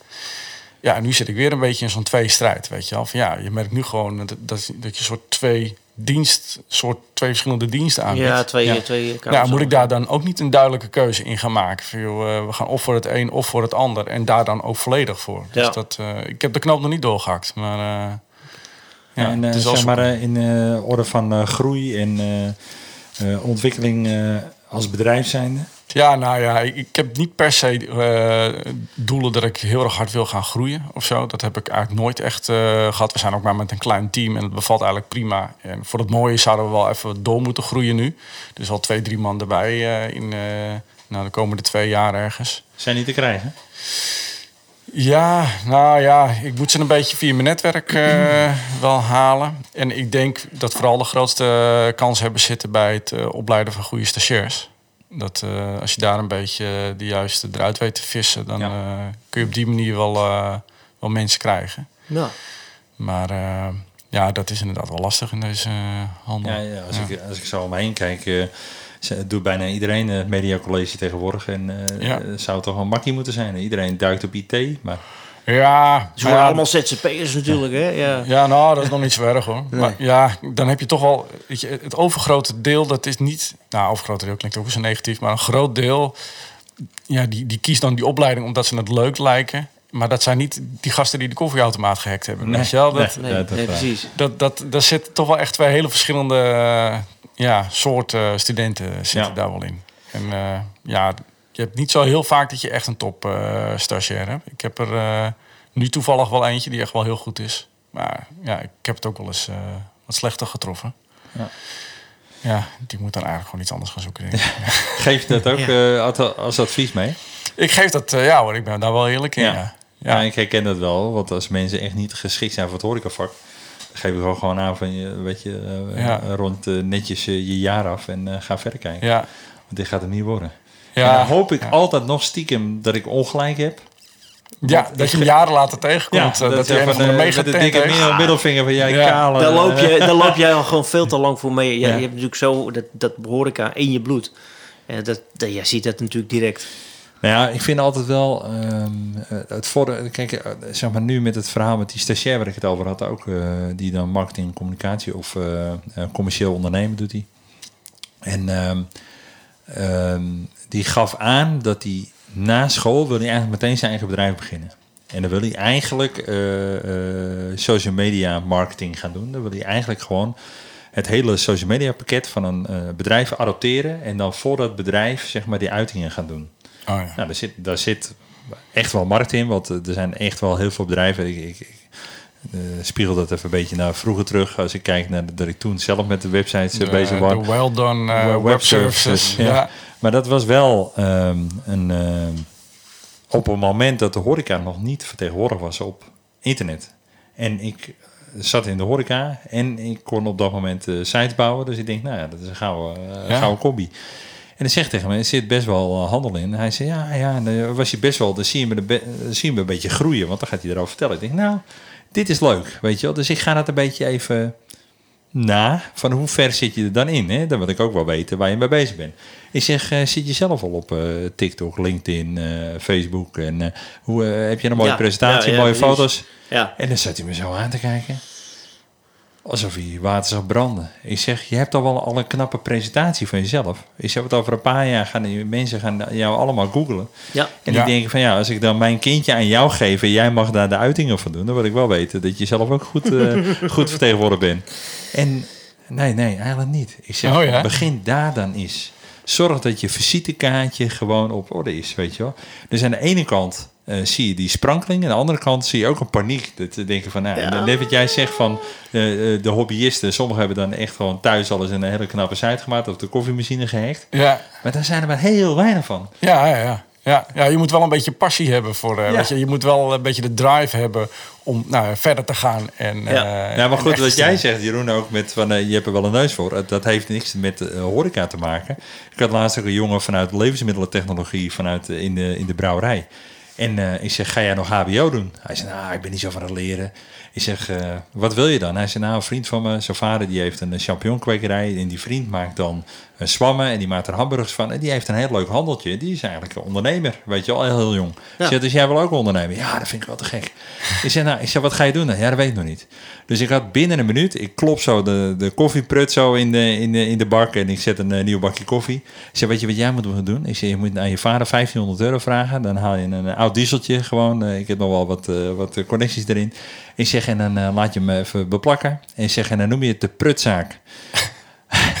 Ja, en nu zit ik weer een beetje in zo'n tweestrijd, weet je wel. Van, ja, je merkt nu gewoon dat, dat, dat je een soort twee dienst, soort twee verschillende diensten aanbiedt. Ja, twee, Ja. twee Nou, moet ik daar dan ook niet een duidelijke keuze in gaan maken? Van, joh, eh, we gaan of voor het een of voor het ander. En daar dan ook volledig voor. Dus Ja. dat, eh, ik heb de knoop nog niet doorgehakt. Maar eh, ja, en het is wel zeg maar in eh, orde van eh, groei en eh, eh, ontwikkeling eh, als bedrijf zijnde. Ja, nou ja, ik, heb niet per se eh, doelen dat ik heel erg hard wil gaan groeien of zo. Dat heb ik eigenlijk nooit echt eh, gehad. We zijn ook maar met een klein team en het bevalt eigenlijk prima. En voor het mooie zouden we wel even door moeten groeien nu. Dus al twee, drie man erbij eh, in nou, de komende twee jaar ergens. Zijn niet te krijgen? Ja, nou ja, ik moet ze een beetje via mijn netwerk wel halen. En ik denk dat vooral de grootste kans hebben zitten bij het opleiden van goede stagiairs. Dat eh, als je daar een beetje de juiste eruit weet te vissen, dan Ja. eh, kun je op die manier wel, eh, wel mensen krijgen. Ja. Maar ja, dat is inderdaad wel lastig in deze eh, handel. Ja, ja, als, Ik, als ik zo om me heen kijk, doet bijna iedereen het mediacollege tegenwoordig. En eh Ja. zou het toch wel makkie moeten zijn. Iedereen duikt op IT, maar Ja, Ze maar worden ja, allemaal ZZP'ers natuurlijk, hè? Ja. Ja, nou, dat is nog niet zo erg hoor. Maar ja, dan heb je toch wel... Weet je, het overgrote deel, dat is niet... Nou, overgrote deel klinkt ook eens negatief. Maar een groot deel, ja, die, die kiest dan die opleiding omdat ze het leuk lijken. Maar dat zijn niet die gasten die de koffieautomaat gehackt hebben. Nee, weet je wel? Dat, Nee, Ja, dat nee, precies. dat, dat, daar zitten toch wel echt twee hele verschillende ja, soorten studenten zitten Ja. daar wel in. En eh, ja, je hebt niet zo heel vaak dat je echt een top eh stagiair hebt. Ik heb er eh, nu toevallig wel eentje die echt wel heel goed is. Maar ja, ik heb het ook wel eens eh, wat slechter getroffen. Ja. Ja, die moet dan eigenlijk gewoon iets anders gaan zoeken. Denk ik. [laughs] geef je dat ook Ja. eh, als- als advies mee? ik geef dat, eh, ja hoor, ik ben daar wel eerlijk in. Ja. Ja. Ja. Ja. ik herken dat wel. Want als mensen echt niet geschikt zijn voor het horecavak... dan geef ik wel gewoon aan van, je, weet je, Ja. rond netjes je jaar af en eh, ga verder kijken. Ja. Want dit gaat hem niet worden. Ja, en dan hoop ik ja. altijd nog stiekem dat ik ongelijk heb. Ja, dat je hem jaren later tegenkomt. eh, dat, je hij een van de, mega met de dikke middel- middelvinger van jij Ja. kale... Daar loop, je, daar loop jij al gewoon veel te lang voor mee. Ja, Ja. Je hebt natuurlijk zo dat, dat horeca in je bloed. En dat, dat, jij ziet dat natuurlijk direct. Nou ja, ik vind altijd wel ehm, eh, het voor kijk, eh, zeg maar nu met het verhaal met die stagiair waar ik het over had, ook eh, die dan marketing en communicatie of commercieel ondernemen doet hij. En ehm, ehm, die gaf aan dat hij na school wil hij eigenlijk meteen zijn eigen bedrijf beginnen. En dan wil hij eigenlijk eh, eh, social media marketing gaan doen. Dan wil hij eigenlijk gewoon het hele social media pakket van een eh, bedrijf adopteren en dan voor dat bedrijf zeg maar die uitingen gaan doen. Oh, ja. Nou, daar zit, daar zit echt wel markt in, want er zijn echt wel heel veel bedrijven. Ik, ik, eh, spiegel dat even een beetje naar vroeger terug. Als ik kijk naar de, dat ik toen zelf met de websites eh, bezig was. de well done eh, Web web services, services. ja. Ja. Maar dat was wel ehm, een, ehm, op een moment dat de horeca nog niet vertegenwoordigd was op internet. En ik zat in de horeca en ik kon op dat moment sites bouwen. Dus ik denk, nou ja, dat is een gouden, Ja. gouden combi. En hij zegt tegen me, er zit best wel handel in. Hij zei, ja, ja, dan was je best wel, dan zie je, me de be- zie je me een beetje groeien. Want dan gaat hij erover vertellen. Ik denk, nou, dit is leuk, weet je wel. Dus ik ga dat een beetje even na. Van hoe ver zit je er dan in? Hè? Dan wil ik ook wel weten waar je mee bezig bent. Ik zeg, eh, zit je zelf al op eh, TikTok, LinkedIn, eh, Facebook? En hoe, heb je een mooie Ja, presentatie, ja, ja, mooie precies. foto's? Ja. En dan zat hij me zo aan te kijken. Alsof hij water zag branden. Ik zeg, je hebt al wel al een knappe presentatie van jezelf. Ik zeg, het over een paar jaar gaan die mensen gaan jou allemaal googlen. Ja. En Ja. die denken van ja, als ik dan mijn kindje aan jou geef en jij mag daar de uitingen van doen, dan wil ik wel weten dat je zelf ook goed, eh, [laughs] goed vertegenwoordigd bent. En nee, nee, eigenlijk niet. Ik zeg, Oh ja? begin daar dan eens. Zorg dat je visitekaartje gewoon op orde is, weet je wel. Dus aan de ene kant eh, zie je die sprankeling, aan de andere kant zie je ook een paniek. Dat te denken van, nou, Ja. net wat jij zegt van eh, eh, de hobbyisten, sommigen hebben dan echt gewoon thuis alles in een hele knappe site gemaakt of de koffiemachine gehackt. Ja, Maar daar zijn er maar heel weinig van. ja, ja, ja. Ja, ja, je moet wel een beetje passie hebben voor. Ja. weet je, je moet wel een beetje de drive hebben om nou, verder te gaan. En, Ja. Ja, maar en goed, wat jij zegt, Jeroen, ook met van je hebt er wel een neus voor. Dat heeft niks met horeca te maken. Ik had laatst ook een jongen vanuit levensmiddelentechnologie vanuit in, de, in de brouwerij. En eh, ik zeg, ga jij nog HBO doen? Hij zei, nou, ik ben niet zo van het leren. Ik zeg, eh, wat wil je dan? Hij zei, nou, een vriend van me, zijn vader, die heeft een champignonkwekerij. En die vriend maakt dan een zwammen en die maakt er hamburgers van. En die heeft een heel leuk handeltje. Die is eigenlijk een ondernemer, weet je wel, heel, heel jong. Ja. Zeg, dus jij wil ook ondernemen? Ja, dat vind ik wel te gek. ik zeg, nou, ik zeg, wat ga je doen dan? Ja, dat weet ik nog niet. Dus ik had binnen een minuut, ik klop zo de, de koffieprut zo in de, in, de, in de bak en ik zet een eh, nieuw bakje koffie. Ik zeg, weet je wat jij moet doen? Ik zeg, je moet aan je vader 1500 euro vragen. Dan haal je een oud dieseltje gewoon. Eh, ik heb nog wel wat, eh, wat connecties erin. Ik zeg, en dan laat je hem even beplakken. En zeg, en dan noem je het de prutzaak.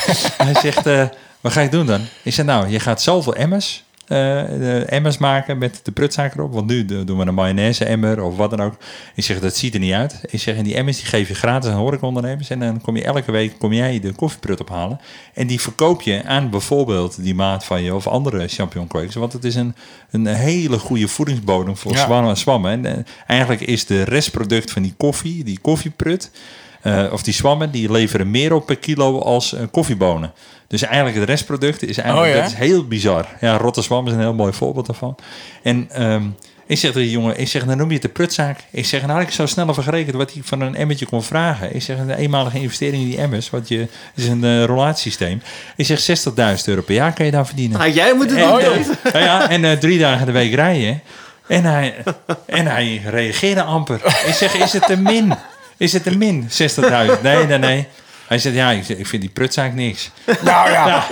[laughs] Hij zegt, eh, wat ga ik doen dan? Ik zeg, nou, je gaat zoveel emmers de emmers maken met de prutzaak erop. Want nu doen we een mayonaise emmer of wat dan ook. Ik zeg, dat ziet er niet uit. Ik zeg, en die emmers die geef je gratis aan horecaondernemers. En dan kom je elke week kom jij de koffieprut ophalen. En die verkoop je aan bijvoorbeeld die maat van je of andere champignonkwekers. Want het is een, een hele goede voedingsbodem voor Ja. zwammen en zwammen. En eh, eigenlijk is de restproduct van die koffie, die koffieprut... eh, of die zwammen, die leveren meer op per kilo als eh, koffiebonen. Dus eigenlijk het restproduct is eigenlijk Oh, ja? dat is heel bizar. Ja, rotte zwam is een heel mooi voorbeeld daarvan. En ehm, ik zeg tegen die jongen, ik zeg, dan noem je het de prutzaak. Ik zeg, nou had ik zo snel over gerekend wat hij van een emmertje kon vragen. Ik zeg, een eenmalige investering in die emmers, wat je is een uh, relatiesysteem. Ik zeg, 60.000 euro per jaar kan je daar verdienen. Ah, jij moet het En, doen, ja, ja, en eh, drie dagen de week rijden. En hij, en hij reageerde amper. Ik zeg, is het te min? Is het te min? 60.000? Nee, nee, nee. Hij zegt, ja, ik, vind die prutzaak niks. Nou ja,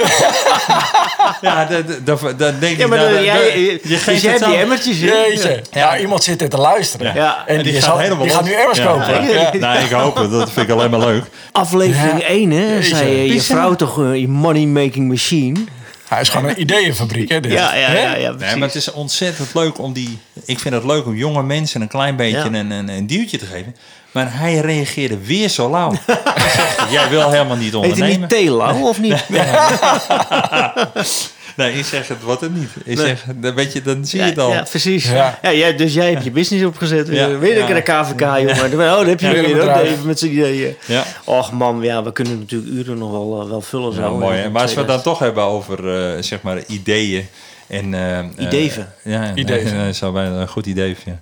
Ja, dat, dat, dat, dat denk Ja, ik. maar nou, dan- dat- jij, dat- je je geeft dus die emmertjes in. jeetje. Ja, iemand zit er te luisteren. Ja. En, En die, die zal- gaat helemaal die gaat nu emmers Ja. kopen. Ja. Nou, ik hoop het. Dat vind ik alleen maar leuk. Aflevering Ja. 1, hè? Zei je, vrouw toch eh, je money-making machine? Hij is gewoon een ideeënfabriek, hè? dit. Ja, ja, ja, ja, Nee, maar het is ontzettend leuk om die... Ik vind het leuk om jonge mensen een klein beetje Ja. een, een, een duwtje te geven. Maar hij reageerde weer zo lauw. Ik zeg, Jij wil helemaal niet Heet hij ondernemen. niet Telau of niet? Nee, ik zeg het wordt het niet. Ik Nee. zeg, dan, weet je, dan zie je Ja, het al. ja, precies. Ja. Ja. jij- dus jij hebt je business opgezet. Ja. Weer, een keer de KVK, jongen. Oh, dat heb je Ja, weer ook. Dave, met z'n ideeën. Ja. Och man, ja, we kunnen natuurlijk uren nog wel, eh, wel vullen. Zo, Ja, mooi. hè? Maar als we het dan 2000. toch hebben over eh, zeg maar ideeën en eh, eh, Ideeven. ja, Ideeven. Nee, zou bijna een goed idee. Ja.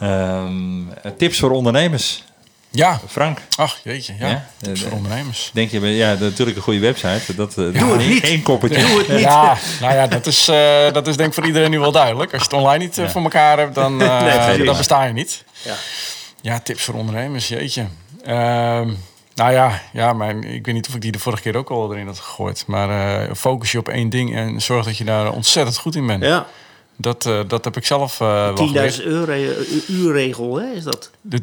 Ehm, tips voor ondernemers. Ja. Frank, Ach, jeetje. Ja. Ja? Tips voor ondernemers. denk je, ja, natuurlijk een goede website. Dat, eh, dat Doe het is niet. Doe het niet. Ja, nou ja, dat is, eh, dat is denk ik voor iedereen nu wel duidelijk. Als je het online niet eh, voor elkaar hebt, dan, [laughs] eh, Nee, precies. dan besta je niet. Ja. Ja, tips voor ondernemers, jeetje. Ehm, nou ja, ja mijn, ik weet niet of ik die de vorige keer ook al erin had gegooid. Maar eh, focus je op één ding en zorg dat je daar ontzettend goed in bent. Ja, Dat, eh, dat heb ik zelf eh wel 10.000 geleerd. euro eh, uurregel, hè, is dat? De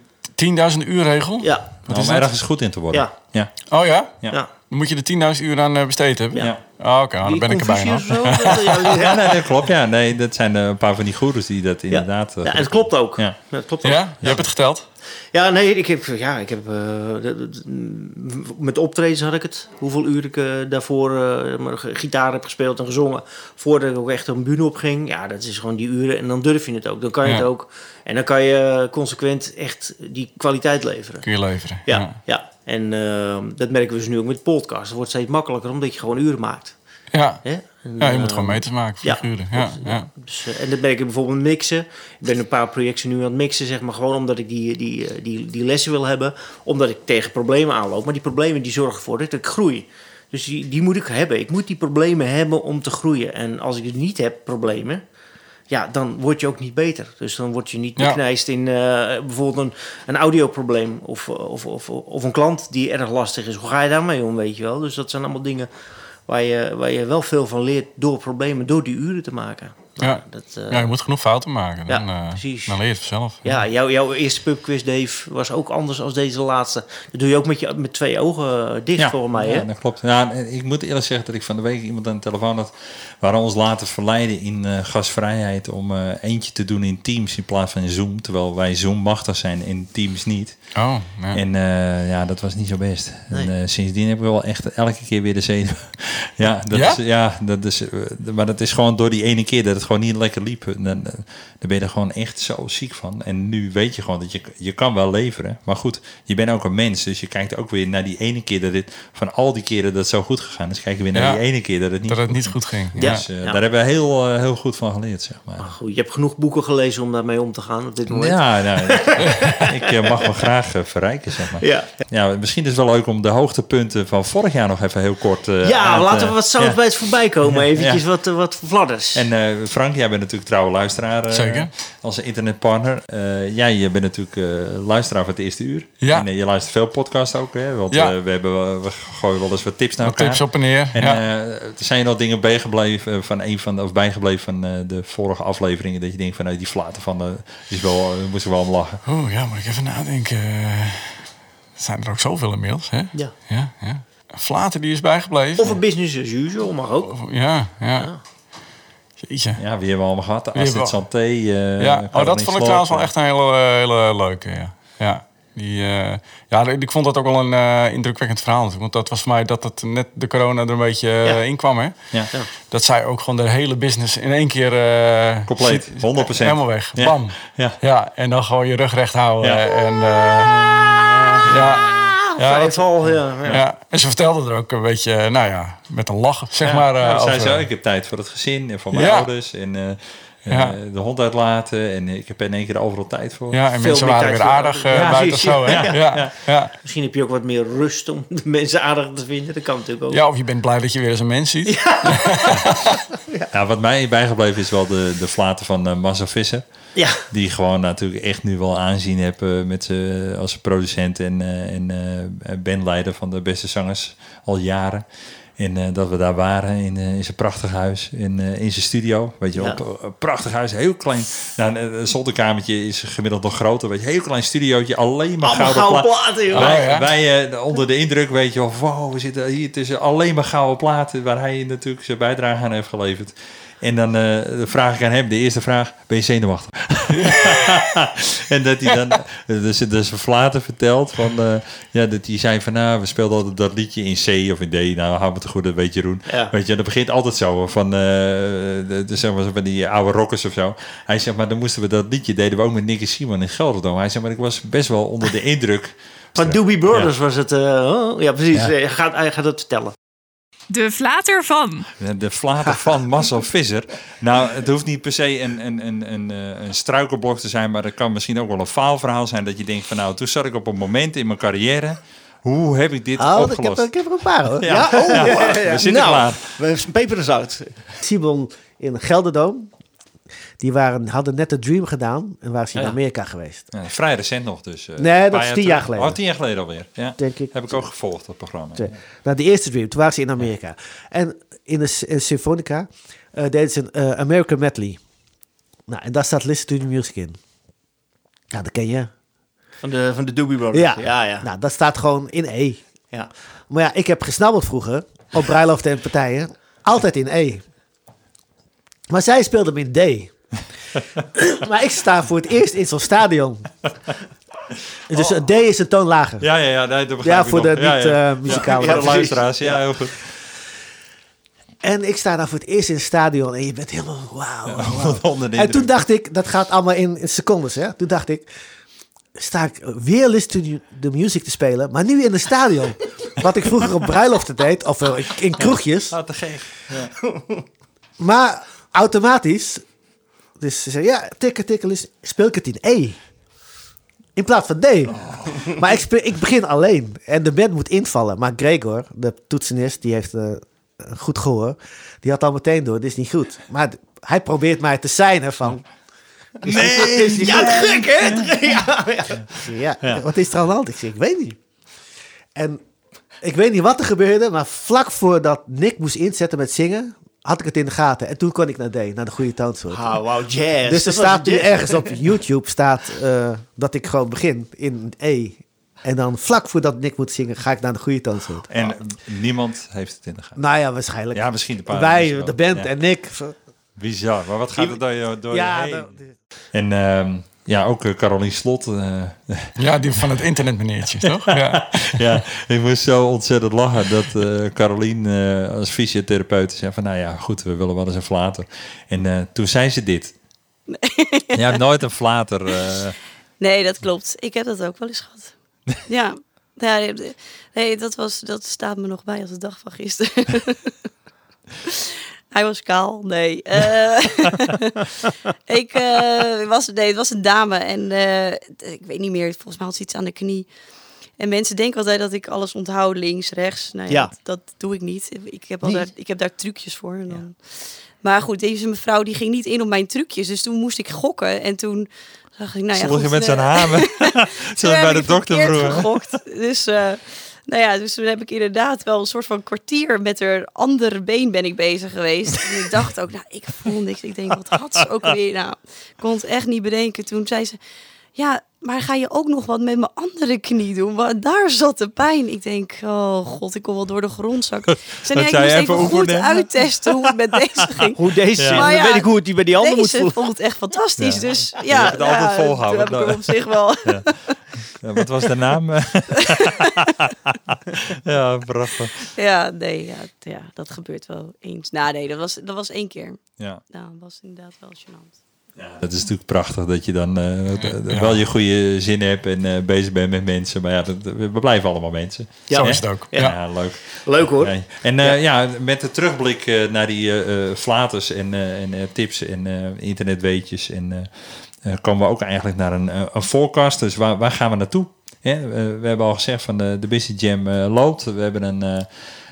10.000 uur regel? Ja, Om is dat? ergens goed in te worden. Ja. ja. Oh ja? Ja. ja. Dan moet je de 10.000 uur aan eh, besteed hebben? Ja. Oh, Oké, nou, dan ben ik er bijna. Zo? [laughs] Ja, nee, dat klopt. Ja, nee, dat zijn eh, een paar van die goeroes die dat inderdaad... eh, Ja, en het klopt ook. Ja. Ja, het klopt ook. Ja? Je hebt het geteld? Ja, nee, ik heb, ja, ik heb eh, met optredens had ik het. Hoeveel uur ik eh, daarvoor ge- gitaar heb gespeeld en gezongen. Voordat ik ook echt een bühne op ging. Ja, dat is gewoon die uren. En dan durf je het ook. Dan kan je Ja. het ook. En dan kan je consequent echt die kwaliteit leveren. Kun je leveren. Ja, ja. En eh, dat merken we dus nu ook met podcasts. Het wordt steeds makkelijker omdat je gewoon uren maakt. Ja. Hè? Ja, je eh, moet gewoon meters maken, ja. figuren. Ja, ja. Dus, eh, en dat merk ik bijvoorbeeld mixen. Ik ben een paar projecten nu aan het mixen, zeg maar, gewoon omdat ik die, die, eh, die, die lessen wil hebben. Omdat ik tegen problemen aanloop. Maar die problemen die zorgen ervoor dat ik groei. Dus die, die moet ik hebben. Ik moet die problemen hebben om te groeien. En als ik het niet heb, problemen, ja, dan word je ook niet beter. Dus dan word je niet beknijst in eh, bijvoorbeeld een, een audioprobleem of, of, of, of een klant die erg lastig is. Hoe ga je daarmee om, weet je wel? Dus dat zijn allemaal dingen waar je, waar je wel veel van leert door problemen, door die uren te maken. Nou, Ja. dat, eh, Ja, je moet genoeg fouten maken. Dan, Ja, eh, precies. dan leer je het vanzelf. ja, jouw, jouw eerste pubquiz, Dave, was ook anders dan deze laatste. Dat doe je ook met, je, met twee ogen eh, dicht, volgens mij, hè? Ja, dat klopt. Ja, ik moet eerlijk zeggen dat ik van de week iemand aan de telefoon had... waar ons laten verleiden in eh, gasvrijheid om eh, eentje te doen in Teams in plaats van in Zoom. Terwijl wij Zoom machtig zijn en Teams niet. Oh, ja. En eh, ja, dat was niet zo best. Nee. En, eh, sindsdien heb ik wel echt elke keer weer de zenuw. [laughs] ja, dat Ja? Is, ja dat is, maar dat is gewoon door die ene keer dat het gewoon niet lekker liep. En Dan, dan ben je er gewoon echt zo ziek van. En nu weet je gewoon dat je, je kan wel leveren. Maar goed, je bent ook een mens. Dus je kijkt ook weer naar die ene keer dat dit... Van al die keren dat het zo goed gegaan is, kijk je weer naar Ja. die ene keer dat het niet dat het goed niet ging. goed ging. Ja. Dus eh, Ja. daar hebben we heel, eh, heel goed van geleerd, zeg maar. Goed, je hebt genoeg boeken gelezen om daarmee om te gaan op dit moment. Ja, nou, [laughs] ik eh, mag me graag verrijken, zeg maar. Ja. Ja, misschien is het wel leuk om de hoogtepunten van vorig jaar nog even heel kort eh, Ja, laten we wat zout ja. bij het voorbij komen. [laughs] Ja. Eventjes Ja. wat, wat fladders. En eh, Frank, jij bent natuurlijk trouwe luisteraar. eh, Zeker. Als internetpartner. Eh, jij bent natuurlijk eh, luisteraar van het eerste uur. Ja. En je luistert veel podcasts ook, hè? Want Ja. we, hebben, we gooien wel eens wat tips naar Wat elkaar. tips op en neer. En ja. eh, er zijn je nog dingen bijgebleven van een van de, of bijgebleven van eh, de vorige afleveringen dat je denkt van nou, die flaten van de is wel, moest ik wel om lachen. Oeh, ja, moet ik even nadenken. Er zijn er ook zoveel inmiddels, hè? Ja. Ja, ja. Flater die is bijgebleven. Of een business as usual, mag ook. Of- Ja, ja. Jeetje. Ja, wie hebben we allemaal gehad? Hebben Astrid Santé. eh, ja, oh, dat vond ik trouwens wel echt een hele, hele leuke. Ja. Ja. Die, eh, ja, ik vond dat ook wel een eh, indrukwekkend verhaal. natuurlijk. Want dat was voor mij dat het net de corona er een beetje Ja. in kwam. Hè? Ja. Dat zij ook gewoon de hele business in één keer... eh, Compleet, zit- 100%. Helemaal weg. Ja. Bam. Ja. Ja, en dan gewoon je rug recht houden. Ja. En, eh, ja, ja, ja. ja. ja, en ze vertelde er ook een beetje, nou ja, met een lach, zeg Ja, maar. eh, ja, zei over- ze, ik heb tijd voor het gezin en voor mijn Ja. ouders. En eh, en, Ja. eh, de hond uitlaten. En ik heb in één keer overal tijd voor. ja, en Veel mensen waren weer aardig eh, Ja, buiten zo. Hè? ja. Ja, ja, ja. Misschien heb je ook wat meer rust om de mensen aardig te vinden. Dat kan natuurlijk ook. Ja, of je bent blij dat je weer eens een mens ziet. Ja, [laughs] wat mij bijgebleven is wel de, de flaten van eh Massa Visser. Ja. Die gewoon natuurlijk echt nu wel aanzien hebben met ze als producent en, en eh, bandleider van de beste zangers al jaren. En eh, dat we daar waren in, eh, in zijn prachtig huis, in, eh, in zijn studio. Weet je, Ja. op een prachtig huis, heel klein. Nou, een zolderkamertje is gemiddeld nog groter. Weet je, heel klein studiootje, alleen maar Allemaal gouden gouden pla- platen, joh. Wij, Oh, ja. wij onder de indruk, weet je wel, wow, we zitten hier tussen alleen maar gouden platen, waar hij natuurlijk zijn bijdrage aan heeft geleverd. En dan eh, vraag ik aan hem, de eerste vraag, ben je zenuwachtig? [laughs] en dat hij dan dus, dus Vlaten vertelt van, eh, ja, dat hij zei van, nou, we speelden altijd dat liedje in C of in D, nou, hou me te goed, dat weet Jeroen. Ja. Weet je, dat begint altijd zo, van, eh, de, de, zeg maar, van die oude rockers of zo. Hij zegt, maar dan moesten we dat liedje, deden we ook met Nicky Simon in Gelderdoom. Hij zegt, maar ik was best wel onder de indruk. Van Doobie Brothers was het. eh, oh, ja, precies. Ja. Hij gaat, hij gaat het vertellen. De flater van. De flater van Marcel [laughs] Visser. Nou, het hoeft niet per se een, een, een, een, eh, een struikelblok te zijn, maar het kan misschien ook wel een faalverhaal zijn dat je denkt van nou, toen zat ik op een moment in mijn carrière. Hoe heb ik dit Oh, ik heb, opgelost? er- ik heb er een paar hoor. Ja. Ja, oh, Ja. We zitten klaar. we hebben peper en zout. Simon in Gelderdoom. Die waren, hadden net de Dream gedaan en waren ze in Ja. Amerika geweest. Ja, vrij recent nog dus. eh, Nee, dat is tien jaar geleden. Oh, tien jaar geleden alweer. Ja. Denk ik. Heb ik ook gevolgd, dat programma. Nou, de eerste Dream, toen waren ze in Amerika. En in de Symfonica eh, deden ze een eh, American Medley. Nou, en daar staat Listen to the Music in. Ja, dat ken je. Van de, van de Doobie Brothers. Ja. ja. ja. Nou, dat staat gewoon in E. ja. Maar ja, ik heb gesnabbeld vroeger op bruiloften en partijen. Altijd in E. Maar zij speelde hem in D. [laughs] maar ik sta voor het eerst in zo'n stadion. [laughs] Dus eh, D is een toon lager. Ja, ja, ja, nee, dat begrijp Ja, voor de nog. Ja, niet ja. eh, luisteraars, ja, heel goed. En ik sta daar voor het eerst in het stadion en je bent helemaal wauw. de En toen dacht ik, dat gaat allemaal in, in secondes, hè. Toen dacht ik, sta ik weer Listen to the Music te spelen, maar nu in een stadion. [laughs] Wat ik vroeger op bruiloften deed, of eh, in kroegjes. Ah, te gek. Maar automatisch, dus ze zei, ja, tikken, tikken, listen, speel ik het in E. In plaats van D. Maar ik, speel, ik begin alleen. En de band moet invallen. Maar Gregor, de toetsenist, die heeft eh, een goed gehoor. Die had al meteen door, dit is niet goed. Maar hij probeert mij te zijn van... [laughs] Nee, [laughs] ja, gek hè? [laughs] Ja, ja. Ja, wat is er aan de hand? Ik zeg, ik weet niet. En ik weet niet wat er gebeurde, maar vlak voordat Nick moest inzetten met zingen, had ik het in de gaten. En toen kon ik naar D, naar de goede toonsoort. Ah, wow, jazz. Dus er staat nu ergens op YouTube staat eh, dat ik gewoon begin in E. En dan vlak voordat Nick moet zingen, ga ik naar de goede toonsoort. En niemand heeft het in de gaten. Nou ja, waarschijnlijk. Ja, misschien een paar. Wij, de band Ja. en Nick. Bizar, maar wat gaat er door je, door Ja, je heen? de- En ehm, ja, ook uh, Caroline Slot. eh, Ja, die van het internetmeneertje, [laughs] toch? Ja. ja, ik moest zo ontzettend lachen dat eh Caroline eh, als fysiotherapeut zei van... nou ja, goed, we willen wel eens een flater. En eh, toen zei ze dit. Je hebt nooit een flater... eh, Nee, dat klopt. Ik heb dat ook wel eens gehad. [laughs] ja. ja. Nee, dat, was, dat staat me nog bij als de dag van gisteren. [laughs] Hij was kaal, nee. [laughs] Eh, [laughs] ik eh, was, nee, het was een dame en eh, ik weet niet meer, volgens mij had ze iets aan de knie. En mensen denken altijd dat ik alles onthoud, links, rechts. Nou ja. Dat, dat doe ik niet. Ik heb, al daar, ik heb daar trucjes voor. En dan... Maar goed, deze mevrouw die ging niet in op mijn trucjes. Dus toen moest ik gokken. En toen zag ik, nou ja, eh, zijn hamer. [laughs] toen Zoals bij de dokter vroeger. gegokt. Dus, nou ja, dus toen heb ik inderdaad wel een soort van kwartier met haar andere been ben ik bezig geweest. En ik dacht ook, nou, ik voel niks. Ik denk, wat had ze ook weer? Nou, ik kon het echt niet bedenken. Toen zei ze, ja, maar ga je ook nog wat met mijn andere knie doen? Want daar zat de pijn. Ik denk, oh god, ik kom wel door de grond zakken. Ik zei, nee, ik moest even even goed oefenen? uittesten hoe het met deze [laughs] ging. Hoe deze zit, Maar dan ja, weet ik hoe het die bij die ander moet Deze voelen. vond het echt fantastisch. Ja. Dus ja, hebt het altijd ja, volgehouden. toen heb ik er op zich wel. [laughs] Ja, wat was de naam? [laughs] ja, prachtig. Ja, nee, ja, ja, dat gebeurt wel eens. Nou, nee, dat was, dat was één keer. Ja. Nou, dat was inderdaad wel gênant. Het is natuurlijk prachtig dat je dan eh, wel je goede zin hebt en eh, bezig bent met mensen. Maar ja, dat, we blijven allemaal mensen. Ja. Zo is het ook. Ja, Ja. leuk. Leuk hoor. En eh, ja. met de terugblik eh, naar die eh eh, flaters en, eh, en eh, tips en eh, internetweetjes. En komen we ook eigenlijk naar een, eh, een forecast. Dus waar, waar gaan we naartoe? Eh, we hebben al gezegd van de, de Business Jam eh, loopt. We hebben een, eh,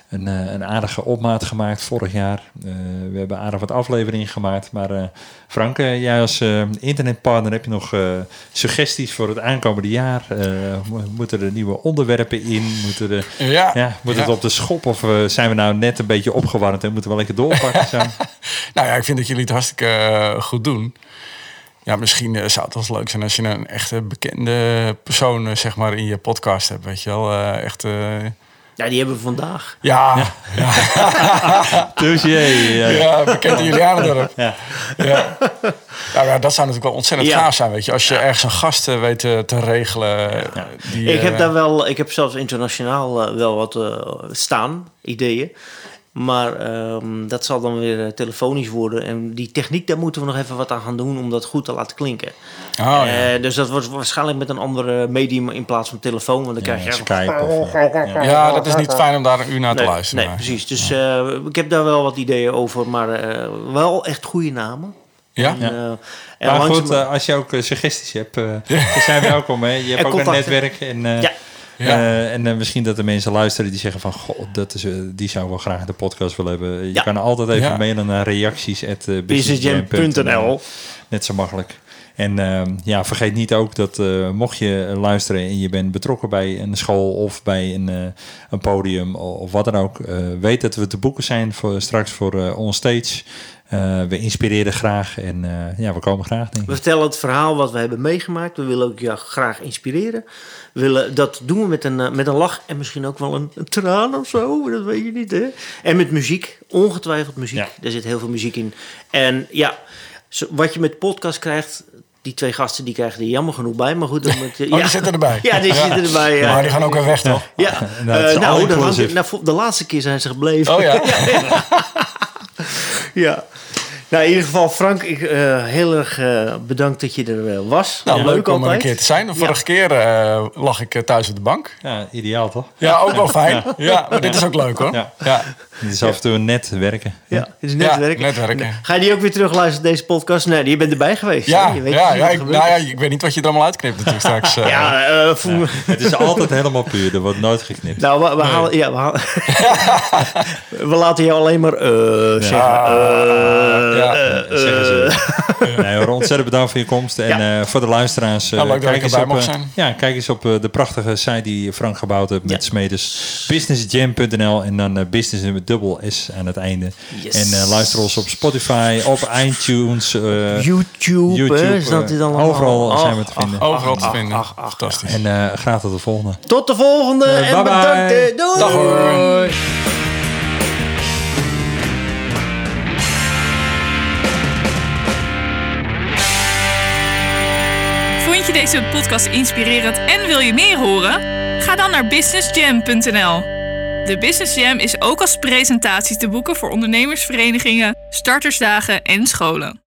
een, eh, een aardige opmaat gemaakt vorig jaar. Eh, we hebben aardig wat afleveringen gemaakt. Maar eh, Frank, eh, jij als eh, internetpartner heb je nog eh, suggesties voor het aankomende jaar? Eh, mo- moeten er nieuwe onderwerpen in? Moeten er, Ja. ja, moet het op de schop of eh, zijn we nou net een beetje opgewarmd en moeten we lekker doorpakken? [laughs] Nou ja, ik vind dat jullie het hartstikke eh, goed doen. Ja, misschien eh, zou het wel leuk zijn als je een echte bekende persoon eh, zeg maar in je podcast hebt, weet je wel. Eh, echt, eh, Ja, die hebben we vandaag. ja, ja, dus [laughs] jee, ja. ja, bekend in Julianendorp. Ja. Ja. Nou ja, dat zou natuurlijk wel ontzettend Ja. gaaf zijn, weet je. Als je ergens een gast weet te, te regelen. Die, Ik heb daar wel, ik heb zelfs internationaal wel wat staan, ideeën. Maar ehm, dat zal dan weer eh, telefonisch worden. En die techniek, daar moeten we nog even wat aan gaan doen om dat goed te laten klinken. Oh, ja. Eh, dus dat wordt waarschijnlijk met een andere medium in plaats van telefoon. Want dan krijg je... Skype of, ja. ja, dat is niet fijn om daar een uur naar te luisteren. nee maar- precies. Dus eh, ik heb daar wel wat ideeën over. Maar eh, wel echt goede namen. Ja? En, en Maar goed, als je ook suggesties hebt, [laughs] dan zijn we welkom. Hè? Je hebt En ook een netwerk. En, eh, Ja. Ja. eh, en eh, misschien dat er mensen luisteren die zeggen van... God, dat is, eh, die zou wel graag de podcast willen hebben. Je Ja. kan altijd even mailen naar reacties. businessjam.nl. Net zo makkelijk. En ehm, ja, vergeet niet ook dat eh, mocht je luisteren en je bent betrokken bij een school of bij een, eh, een podium of, wat dan ook, eh, weet dat we te boeken zijn voor, straks voor onstage. We inspireren graag en ja, we komen graag. Denk We vertellen het verhaal wat we hebben meegemaakt. We willen ook jou graag inspireren. We willen, dat doen we met een, met een lach en misschien ook wel een, een traan of zo. Dat weet je niet, hè? En met muziek. Ongetwijfeld muziek. Ja. Er zit heel veel muziek in. En ja, wat je met podcast krijgt... Die twee gasten die krijgen er jammer genoeg bij. Maar goed, dan moet, Oh, die zitten erbij. [laughs] Ja, die zitten erbij. Ja. Maar die gaan ook weer weg, toch? Ja, Nou, Eh, nou, inclusive. hangt- nou, de laatste keer zijn ze gebleven. Oh ja. [laughs] Ja. [laughs] Nou, in ieder geval, Frank, ik, eh, heel erg eh, bedankt dat je er eh, was. Nou, Ja, leuk om er een keer te zijn. De vorige keer eh, lag ik thuis op de bank. Ja, ideaal toch? Ja, ook wel fijn. Ja, maar dit is ook leuk hoor. Ja. Ja, Het is af en toe net werken. Ja, het is Ja, netwerken. netwerken. Ga je die ook weer terug luisteren, deze podcast? Nee, je bent erbij geweest. ja? Je weet ja, ja, ik, nou ja, ik weet niet wat je er allemaal uitknipt natuurlijk straks. [laughs] ja, eh, voel- Het is altijd helemaal puur. Er wordt nooit geknipt. Nou, we, we, halen, ja, we, halen- [laughs] [laughs] we laten jou alleen maar eh, zeggen. Eh, Ja, eh, Ja, zeggen ze. [laughs] Nee, hoor, ontzettend bedankt voor je komst. En Ja. eh, voor de luisteraars, eh, Nou, kijk, eens op, ja, kijk eens op eh, de prachtige site die Frank gebouwd heeft met Ja. Smedes. Businessjam.nl en dan business met dubbel S aan het einde. Yes. En eh, luister ons op Spotify, op iTunes, eh, YouTube, YouTube, overal Ach, zijn we te vinden. Overal te vinden. ach, ach, Fantastisch. En eh, graag tot de volgende. Tot de volgende en bye bye. bedankt. Doei. Deze podcast inspirerend en wil je meer horen? Ga dan naar businessjam.nl. De Business Jam is ook als presentatie te boeken voor ondernemersverenigingen, startersdagen en scholen.